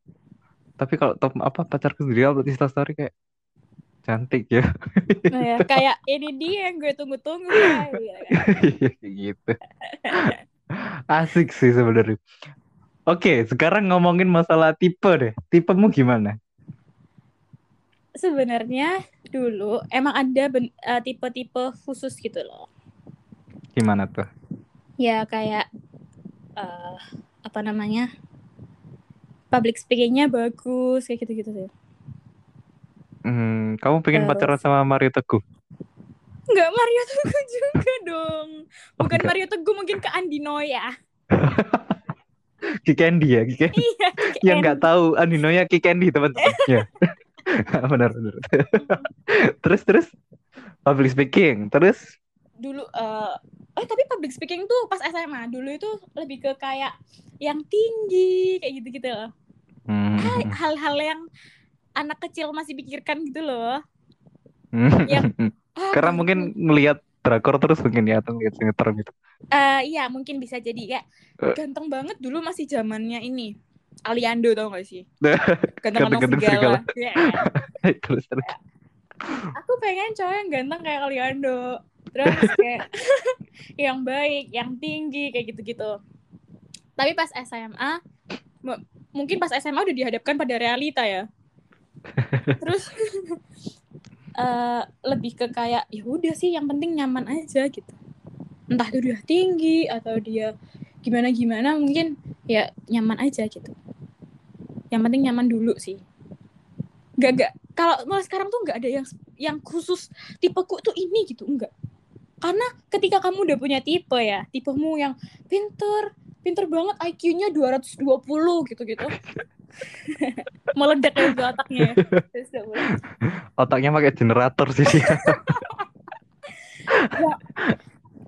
Speaker 1: Tapi kalau top apa pacarku sendiri upload instastory kayak cantik ya.
Speaker 2: Nah, ya, kayak ini dia yang gue tunggu-tunggu ya. Iya kan?
Speaker 1: Gitu. Asik sih sebenarnya. Oke, sekarang ngomongin masalah tipe deh. Tipemu gimana?
Speaker 2: Sebenarnya dulu emang ada ben- eh, tipe-tipe khusus gitu loh.
Speaker 1: Gimana tuh?
Speaker 2: Ya kayak eh, apa namanya? Public speakingnya bagus kayak gitu-gitu sih.
Speaker 1: Hmm, kamu pengen
Speaker 2: Terus-
Speaker 1: pacaran sama Mario Teguh?
Speaker 2: Enggak Mario Teguh juga dong.
Speaker 1: Oh,
Speaker 2: Bukan
Speaker 1: enggak.
Speaker 2: Mario Teguh mungkin ke Andino ya.
Speaker 1: Ki Candy ya, Ki Candy.
Speaker 2: Iya.
Speaker 1: yang nggak tahu Andinoya Ki Candy teman-teman. Ya. benar benar. terus terus public speaking, terus
Speaker 2: dulu eh eh tapi public speaking tuh pas SMA dulu itu lebih ke kayak yang tinggi kayak gitu-gitu loh.
Speaker 1: Hmm.
Speaker 2: Hal-hal yang anak kecil masih pikirkan gitu loh. yang- Ah,
Speaker 1: karena mungkin ngelihat drakor terus mungkin ya atau ngeliat sinetron gitu.
Speaker 2: Eh, iya mungkin bisa jadi kayak ganteng banget dulu masih zamannya ini Aliando tau gak sih?
Speaker 1: Ganteng-ganteng
Speaker 2: segala.
Speaker 1: segala.
Speaker 2: Iya.
Speaker 1: terus terus.
Speaker 2: Aku pengen cowok yang ganteng kayak Aliando. Terus kayak yang baik, yang tinggi kayak gitu-gitu. Tapi pas SMA mu- mungkin pas SMA udah dihadapkan pada realita ya. Terus eh, lebih ke kayak ya udah sih yang penting nyaman aja gitu. Entah itu dia tinggi atau dia gimana gimana mungkin ya nyaman aja gitu. Yang penting nyaman dulu sih. Gak gak kalau mulai sekarang tuh nggak ada yang yang khusus tipeku tuh ini gitu enggak. Karena ketika kamu udah punya tipe ya, tipemu yang pinter, pinter banget IQ-nya 220 gitu-gitu. Meledak ya itu otaknya. ya. 220.
Speaker 1: Otaknya pakai generator sih dia.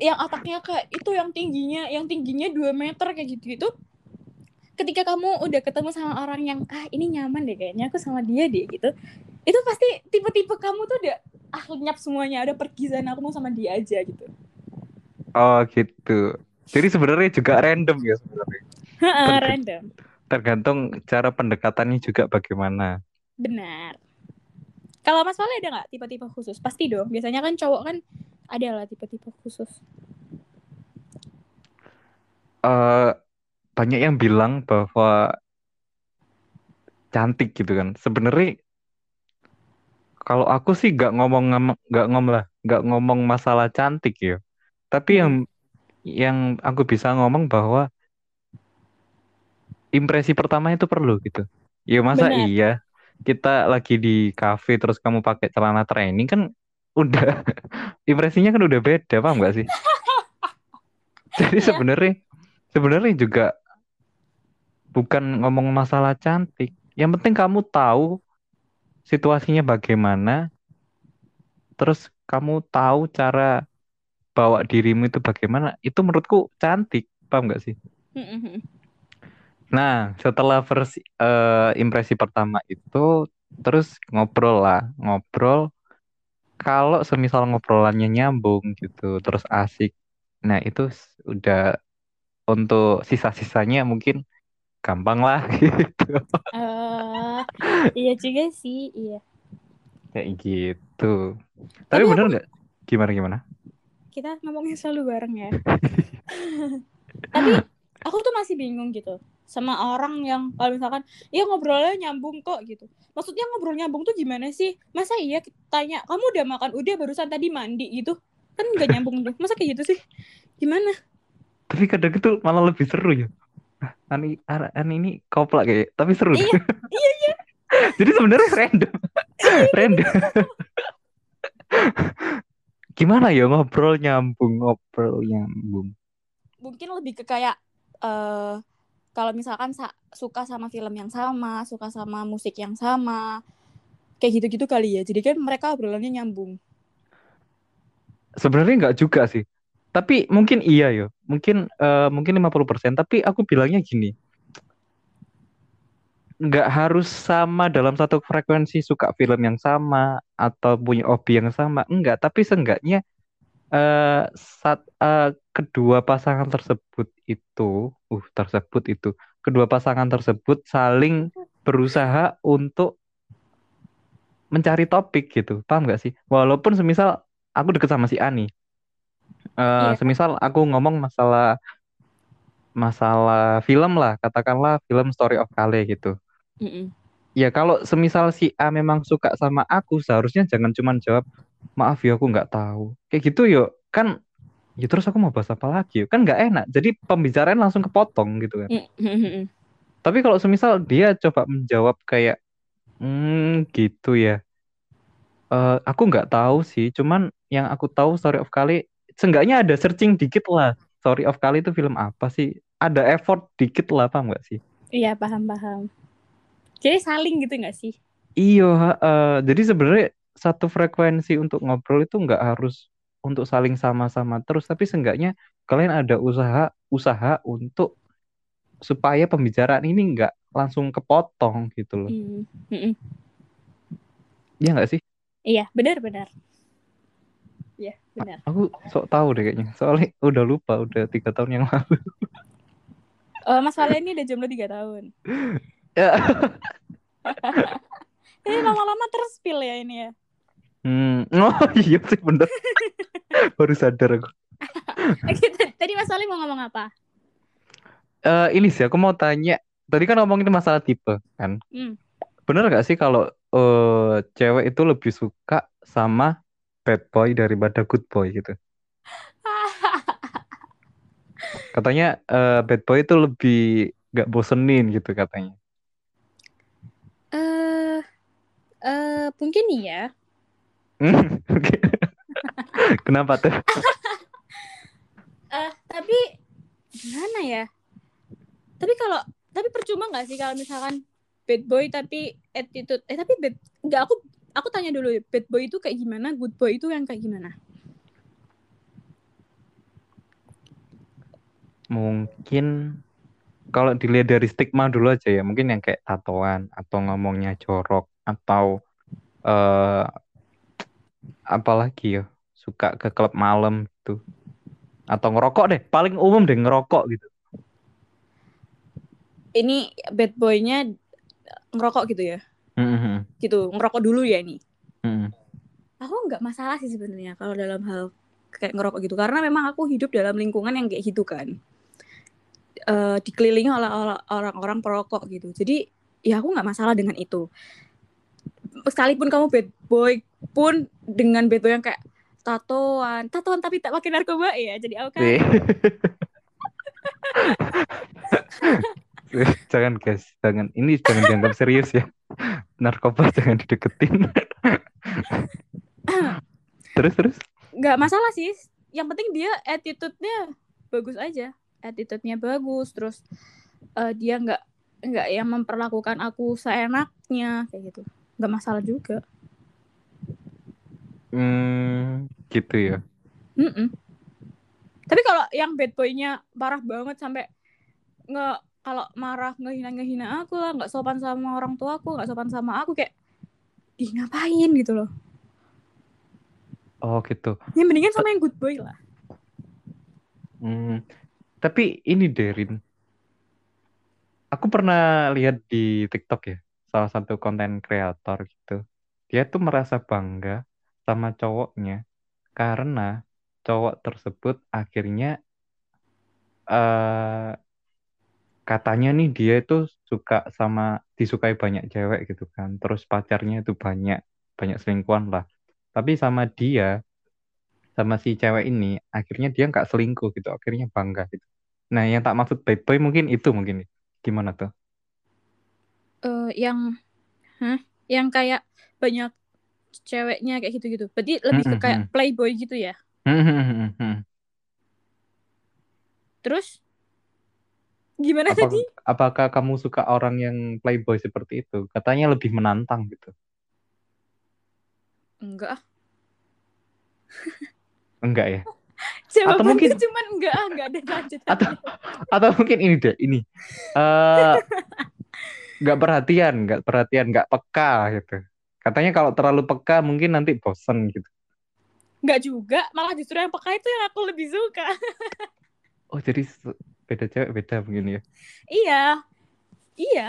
Speaker 2: yang otaknya kayak itu yang tingginya yang tingginya 2 meter kayak gitu gitu ketika kamu udah ketemu sama orang yang ah ini nyaman deh kayaknya aku sama dia deh gitu itu pasti tipe-tipe kamu tuh udah ah lenyap semuanya udah pergi sana aku mau sama dia aja gitu
Speaker 1: Oh gitu. Jadi sebenarnya juga random ya sebenarnya.
Speaker 2: Random
Speaker 1: Tergantung cara pendekatannya juga bagaimana.
Speaker 2: benar kalau mas Fale ada nggak tipe-tipe khusus pasti dong biasanya kan cowok kan ada lah tipe-tipe khusus
Speaker 1: eh banyak yang bilang bahwa cantik gitu kan. Sebenarnya kalau aku sih nggak ngomong nggak ngomong lah, nggak ngomong masalah cantik ya. Tapi yang yang aku bisa ngomong bahwa impresi pertama itu perlu gitu. Ya masa
Speaker 2: Benar.
Speaker 1: iya kita lagi di cafe terus kamu pakai celana training kan udah impresinya kan udah beda, paham nggak sih? Jadi
Speaker 2: Iya.
Speaker 1: sebenarnya sebenarnya juga bukan ngomong masalah cantik. Yang penting kamu tahu situasinya bagaimana, terus kamu tahu cara bawa dirimu itu bagaimana. Itu menurutku cantik, paham nggak sih?
Speaker 2: Mm-mm.
Speaker 1: Nah, setelah versi eh, impresi pertama itu, terus ngobrol lah, ngobrol. Kalau semisal ngobrolannya nyambung gitu, terus asik. Nah, itu udah untuk sisa-sisanya mungkin gampang lah gitu.
Speaker 2: Eh, iya juga sih, iya.
Speaker 1: Kayak gitu. Tapi
Speaker 2: Tapi
Speaker 1: bener
Speaker 2: aku-
Speaker 1: nggak? Gimana gimana?
Speaker 2: Kita ngomongnya selalu bareng ya. Tapi aku tuh masih bingung gitu sama orang yang kalau misalkan ya ngobrolnya nyambung kok gitu. Maksudnya ngobrol nyambung tuh gimana sih? Masa iya tanya kamu udah makan udah barusan tadi mandi gitu? Kan nggak nyambung tuh. Masa kayak gitu sih? Gimana?
Speaker 1: Tapi kadang itu malah lebih seru ya. Ah, Ani, Ani ini koplak kayak, tapi seru.
Speaker 2: Iya, iya, iya.
Speaker 1: Jadi sebenarnya random, random. Gimana ya ngobrol nyambung, ngobrol nyambung.
Speaker 2: Mungkin lebih ke kayak eh kalau misalkan sa- suka sama film yang sama, suka sama musik yang sama, kayak gitu-gitu kali ya. Jadi kan mereka obrolannya nyambung.
Speaker 1: Sebenarnya nggak juga sih. Tapi mungkin iya ya. Mungkin eh, mungkin 50%, tapi aku bilangnya gini. Nggak harus sama dalam satu frekuensi suka film yang sama atau punya hobi yang sama. Enggak, tapi seenggaknya eh saat eh, kedua pasangan tersebut itu, uh tersebut itu, kedua pasangan tersebut saling berusaha untuk mencari topik gitu, paham nggak sih? Walaupun semisal aku deket sama si Ani, Eh,
Speaker 2: Iya.
Speaker 1: semisal aku ngomong masalah masalah film lah, katakanlah film Story of Kale gitu.
Speaker 2: Mm-mm.
Speaker 1: Ya kalau semisal si A memang suka sama aku, seharusnya jangan cuman jawab, maaf ya aku nggak tahu. Kayak gitu yuk, kan ya terus aku mau bahas apa lagi? Kan nggak enak. Jadi pembicaraan langsung kepotong gitu kan.
Speaker 2: Mm-mm.
Speaker 1: Tapi kalau semisal dia coba menjawab kayak, hmm gitu ya. Eh, aku nggak tahu sih, cuman yang aku tahu Story of Kali, seenggaknya ada searching dikit lah. Story of Kali itu film apa sih? Ada effort dikit lah, paham nggak sih?
Speaker 2: Iya paham paham. Jadi saling gitu nggak sih?
Speaker 1: Iya, eh, jadi sebenarnya satu frekuensi untuk ngobrol itu nggak harus untuk saling sama-sama terus, tapi seenggaknya kalian ada usaha usaha untuk supaya pembicaraan ini nggak langsung kepotong gitu loh.
Speaker 2: Mm. Mm-mm.
Speaker 1: Iya nggak sih?
Speaker 2: Iya benar benar. Iya benar.
Speaker 1: Aku sok tahu deh kayaknya. Soalnya udah lupa, udah tiga tahun yang lalu.
Speaker 2: Oh, Mas Valen ini udah jomblo 3 tahun.
Speaker 1: Ya.
Speaker 2: Ini lama-lama terspil ya ini ya.
Speaker 1: Hmm. Oh iya sih bener. Baru sadar aku.
Speaker 2: Eh, Tadi Mas Valen mau ngomong apa?
Speaker 1: Eh, ini sih aku mau tanya. Tadi kan ngomongin masalah tipe kan.
Speaker 2: Hmm.
Speaker 1: Bener gak sih kalau eh, cewek itu lebih suka sama bad boy daripada good boy gitu? Katanya eh, bad boy itu lebih gak bosenin gitu katanya.
Speaker 2: Eh eh mungkin iya.
Speaker 1: Hmm. Kenapa tuh?
Speaker 2: Eh tapi gimana ya? Tapi kalau tapi percuma nggak sih kalau misalkan bad boy tapi attitude eh tapi bad nggak aku aku tanya dulu bad boy itu kayak gimana, good boy itu yang kayak gimana?
Speaker 1: Mungkin kalau dilihat dari stigma dulu aja ya, mungkin yang kayak tatoan atau ngomongnya jorok atau eh apalagi ya, suka ke klub malam gitu. Atau ngerokok deh, paling umum deh ngerokok gitu.
Speaker 2: Ini bad boynya ngerokok gitu ya?
Speaker 1: Mhm,
Speaker 2: Gitu, ngerokok dulu ya ini.
Speaker 1: mhm.
Speaker 2: Aku nggak masalah sih sebenarnya kalau dalam hal kayak ngerokok gitu karena memang aku hidup dalam lingkungan yang kayak gitu kan. Eh dikelilingi oleh orang-orang perokok gitu. Jadi ya aku nggak masalah dengan itu. Sekalipun kamu bad boy pun dengan bad boy yang kayak tatoan, tatoan tapi tak pakai narkoba ya. Jadi aku kan.
Speaker 1: jangan guys, jangan. Ini jangan dianggap serius ya. Narkoba jangan dideketin. terus terus.
Speaker 2: nggak masalah sih yang penting dia attitude-nya bagus aja attitude-nya bagus terus eh, dia nggak nggak yang memperlakukan aku seenaknya kayak gitu nggak masalah juga
Speaker 1: Hmm, gitu ya.
Speaker 2: Mm-mm. tapi kalau yang bad boy-nya parah banget sampai nggak kalau marah ngehina ngehina aku lah nggak sopan sama orang tua aku nggak sopan sama aku kayak ih ngapain gitu loh
Speaker 1: Oh gitu.
Speaker 2: yang mendingan sama yang good boy lah
Speaker 1: Hmm, tapi ini Derin, aku pernah lihat di TikTok ya, salah satu konten kreator gitu. Dia tuh merasa bangga sama cowoknya karena cowok tersebut akhirnya eh katanya nih dia itu suka sama disukai banyak cewek gitu kan. Terus pacarnya itu banyak banyak selingkuhan lah. Tapi sama dia sama si cewek ini akhirnya dia nggak selingkuh gitu. Akhirnya bangga gitu. Nah, yang tak maksud bad boy mungkin itu mungkin gimana tuh?
Speaker 2: Eh, yang hah? yang kayak banyak ceweknya kayak gitu-gitu. Berarti lebih ke kayak playboy gitu ya. Terus gimana
Speaker 1: Apa,
Speaker 2: tadi?
Speaker 1: apakah kamu suka orang yang playboy seperti itu? Katanya lebih menantang gitu.
Speaker 2: Enggak.
Speaker 1: Enggak ya?
Speaker 2: Jawabannya
Speaker 1: mungkin-
Speaker 2: cuman enggak, ah, enggak ada lanjutannya.
Speaker 1: Atau atau mungkin ini deh, ini. eh nggak perhatian, nggak perhatian, nggak peka gitu. Katanya kalau terlalu peka mungkin nanti bosen gitu.
Speaker 2: Enggak juga, malah justru yang peka itu yang aku lebih suka.
Speaker 1: Oh, jadi beda cewek beda mungkin ya.
Speaker 2: iya. Iya,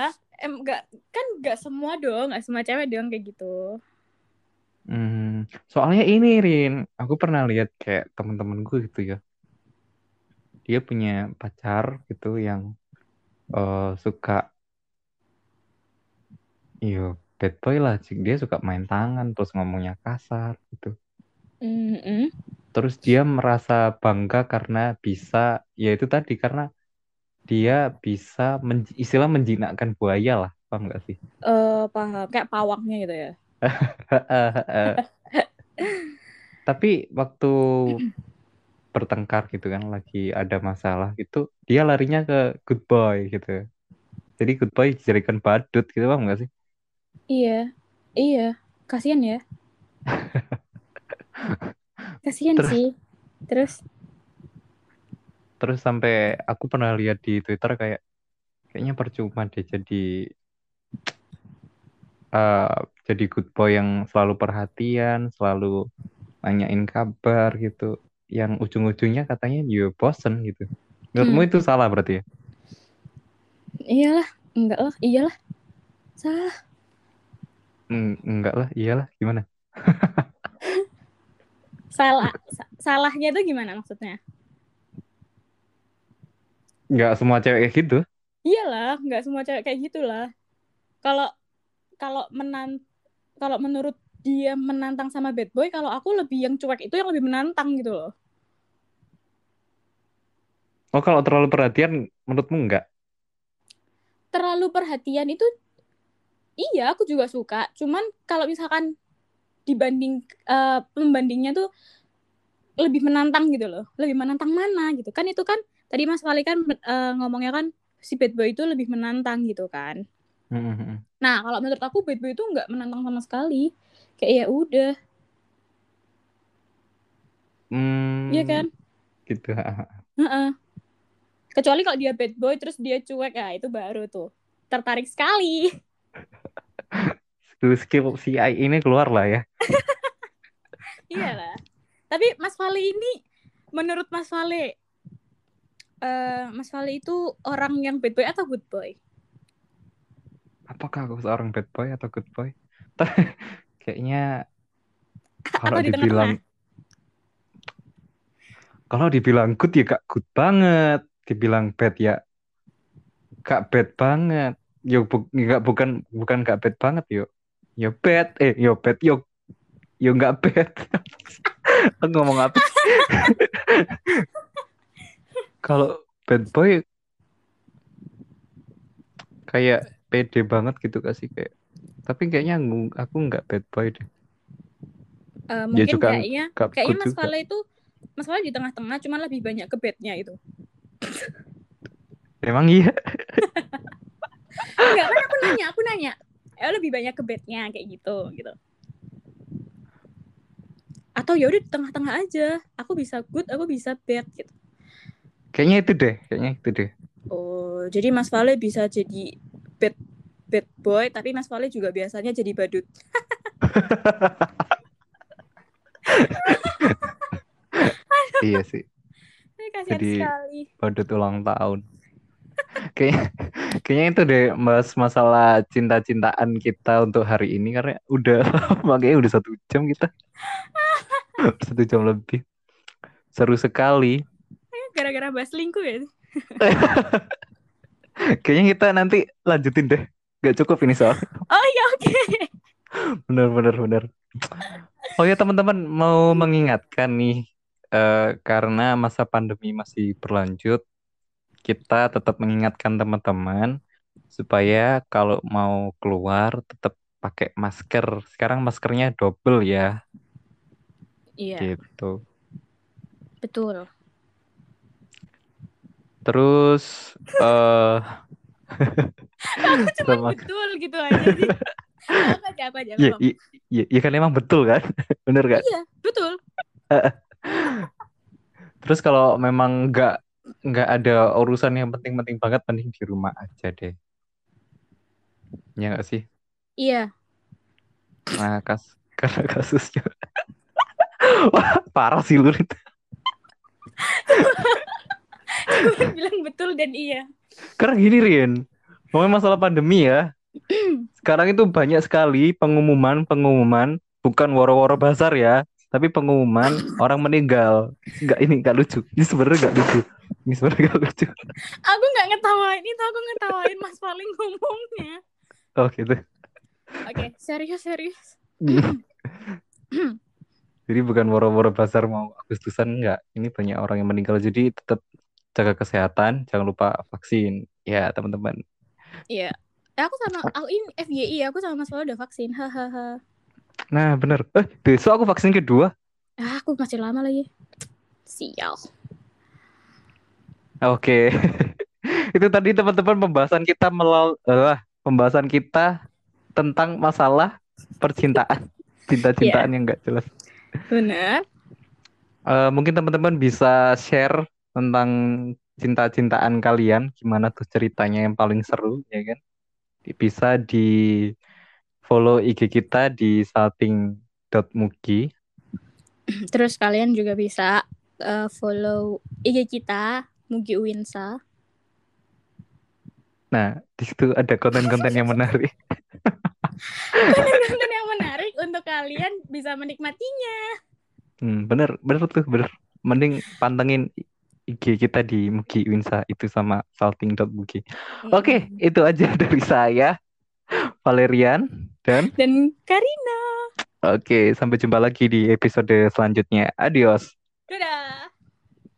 Speaker 2: em enggak kan enggak semua dong, enggak semua cewek dong kayak gitu.
Speaker 1: Hmm, soalnya ini Rin, aku pernah lihat kayak temen-temenku gitu ya. Dia punya pacar gitu yang eh, suka, iyo bad boy lah. Dia suka main tangan terus ngomongnya kasar gitu.
Speaker 2: Mm-mm.
Speaker 1: Terus dia merasa bangga karena bisa, ya itu tadi karena dia bisa men- istilah menjinakkan buaya lah, paham nggak sih?
Speaker 2: Eh, paham, kayak pawangnya gitu ya.
Speaker 1: Tapi waktu bertengkar gitu kan, lagi ada masalah gitu, dia larinya ke good boy gitu. Jadi good boy dijadikan badut gitu, paham nggak sih?
Speaker 2: Iya. Iya, kasihan ya. Kasihan
Speaker 1: Terus-
Speaker 2: sih. Terus
Speaker 1: Terus sampai aku pernah lihat di Twitter kayak kayaknya percuma deh jadi eh jadi good boy yang selalu perhatian, selalu nanyain kabar gitu. Yang ujung-ujungnya katanya ya bosen gitu. Menurutmu
Speaker 2: Hmm.
Speaker 1: itu salah berarti ya?
Speaker 2: iyalah, enggak lah, iyalah. Salah.
Speaker 1: Mm, enggak lah, iyalah gimana?
Speaker 2: Salah. sa- salahnya itu gimana maksudnya?
Speaker 1: Enggak semua cewek kayak gitu.
Speaker 2: Iyalah, nggak semua cewek kayak gitulah. Kalau kalau menan kalau menurut dia menantang sama bad boy, kalau aku lebih yang cuek itu yang lebih menantang gitu loh.
Speaker 1: Oh kalau terlalu perhatian menurutmu enggak?
Speaker 2: Terlalu perhatian itu iya, aku juga suka. Cuman kalau misalkan dibanding eh, pembandingnya tuh lebih menantang gitu loh. Lebih menantang mana gitu. Kan itu kan tadi Mas Fali kan eh, ngomongnya kan si bad boy itu lebih menantang gitu kan.
Speaker 1: Hmm,
Speaker 2: Nah, kalau menurut aku bad boy itu nggak menantang sama sekali. Kayak ya udah,
Speaker 1: Hmm,
Speaker 2: iya kan?
Speaker 1: Gitu.
Speaker 2: Heeh. Kecuali kalau dia bad boy terus dia cuek, ya itu baru tuh tertarik sekali.
Speaker 1: Skill-skill CI ini keluar lah ya.
Speaker 2: Iyalah. Tapi Mas Fali ini, menurut Mas Fali, eh Mas Fali itu orang yang bad boy atau good boy?
Speaker 1: Apakah aku seorang bad boy atau good boy? Kayaknya kalau
Speaker 2: Atau di
Speaker 1: dibilang kalau dibilang good ya gak good banget, dibilang bad ya gak bad banget. Yo bu, gak, bukan bukan gak bad banget yo. Yo bad, eh yo bad yo yo gak bad. Aku ngomong apa? Kalau bad boy kayak pede banget gitu gak sih kayak tapi kayaknya aku nggak bad boy deh
Speaker 2: Eh, mungkin
Speaker 1: juga
Speaker 2: kayaknya
Speaker 1: nggak
Speaker 2: kayaknya Mas. Fale itu Mas Fale di tengah-tengah cuma lebih banyak ke bednya itu.
Speaker 1: emang iya
Speaker 2: Enggak kan aku nanya, aku nanya. Eh lebih banyak ke bednya kayak gitu gitu. Atau ya udah di tengah-tengah aja. Aku bisa good, aku bisa bad gitu.
Speaker 1: kayaknya itu deh kayaknya itu deh
Speaker 2: Oh, jadi Mas Fale bisa jadi bad bad boy, tapi Mas Fale juga biasanya jadi badut.
Speaker 1: iya sih Jadi-
Speaker 2: sekali.
Speaker 1: badut ulang tahun kayaknya kayaknya itu deh mas masalah cinta-cintaan kita untuk hari ini karena udah lama kayaknya udah satu jam kita. Satu jam lebih. Seru sekali.
Speaker 2: Gara-gara bahas selingkuh ya.
Speaker 1: kayaknya kita nanti lanjutin deh. Gak cukup ini soal.
Speaker 2: Oh iya oke.
Speaker 1: bener bener bener. Oh ya teman-teman mau mengingatkan nih eh, karena masa pandemi masih berlanjut kita tetap mengingatkan teman-teman supaya kalau mau keluar tetap pakai masker sekarang maskernya double ya
Speaker 2: Iya,
Speaker 1: gitu
Speaker 2: betul.
Speaker 1: terus eh
Speaker 2: Cuma betul gitu aja sih. Apa aja, apa aja.
Speaker 1: Iya, iya, iya, iya kan emang betul kan bener kan
Speaker 2: Iya, betul.
Speaker 1: Terus kalau memang nggak nggak ada urusan yang penting-penting banget, mending di rumah aja deh. Ya nggak sih?
Speaker 2: Iya.
Speaker 1: Nah, kas karena kasusnya Wah, parah sih lu. Rit.
Speaker 2: Cuma bilang betul dan iya.
Speaker 1: Karena gini, Rian. Ngomongin masalah pandemi ya. Sekarang itu banyak sekali pengumuman-pengumuman, bukan woro-woro basar ya, tapi pengumuman orang meninggal. Nggak ini nggak lucu. Ini sebenarnya nggak lucu. Ini sebenarnya nggak lucu.
Speaker 2: Aku nggak ngetawain itu, aku ngetawain Mas paling ngomongnya.
Speaker 1: Oh gitu.
Speaker 2: Oke, serius serius.
Speaker 1: Jadi bukan woro-woro basar mau Agustusan enggak. Ini banyak orang yang meninggal. Jadi tetap jaga kesehatan, jangan lupa vaksin. Ya, teman-teman.
Speaker 2: Iya. Eh, aku sama aku ini FYI, aku sama Mas Paul udah vaksin. Hahaha.
Speaker 1: Nah, bener. Eh, besok aku vaksin kedua.
Speaker 2: Ah, aku masih lama lagi. Sial.
Speaker 1: Oke. Itu tadi teman-teman pembahasan kita melal eh, pembahasan kita tentang masalah percintaan. Cinta-cintaan yang enggak jelas.
Speaker 2: Benar.
Speaker 1: Eh, mungkin teman-teman bisa share tentang cinta-cintaan kalian, gimana tuh ceritanya yang paling seru, ya kan? Bisa di follow IG kita di salting.mugi.
Speaker 2: Terus kalian juga bisa eh, follow IG kita Mugi Uwinsa.
Speaker 1: Nah, di situ ada konten-konten yang menarik.
Speaker 2: Konten yang menarik untuk kalian bisa menikmatinya.
Speaker 1: Hmm, bener, bener tuh, bener. Mending pantengin IG kita di Mugi Winsa itu sama salting.mugi. Oke,
Speaker 2: Hmm.
Speaker 1: itu aja dari saya, Valerian, dan
Speaker 2: dan Karina.
Speaker 1: Oke, sampai jumpa lagi di episode selanjutnya. Adios. Dadah.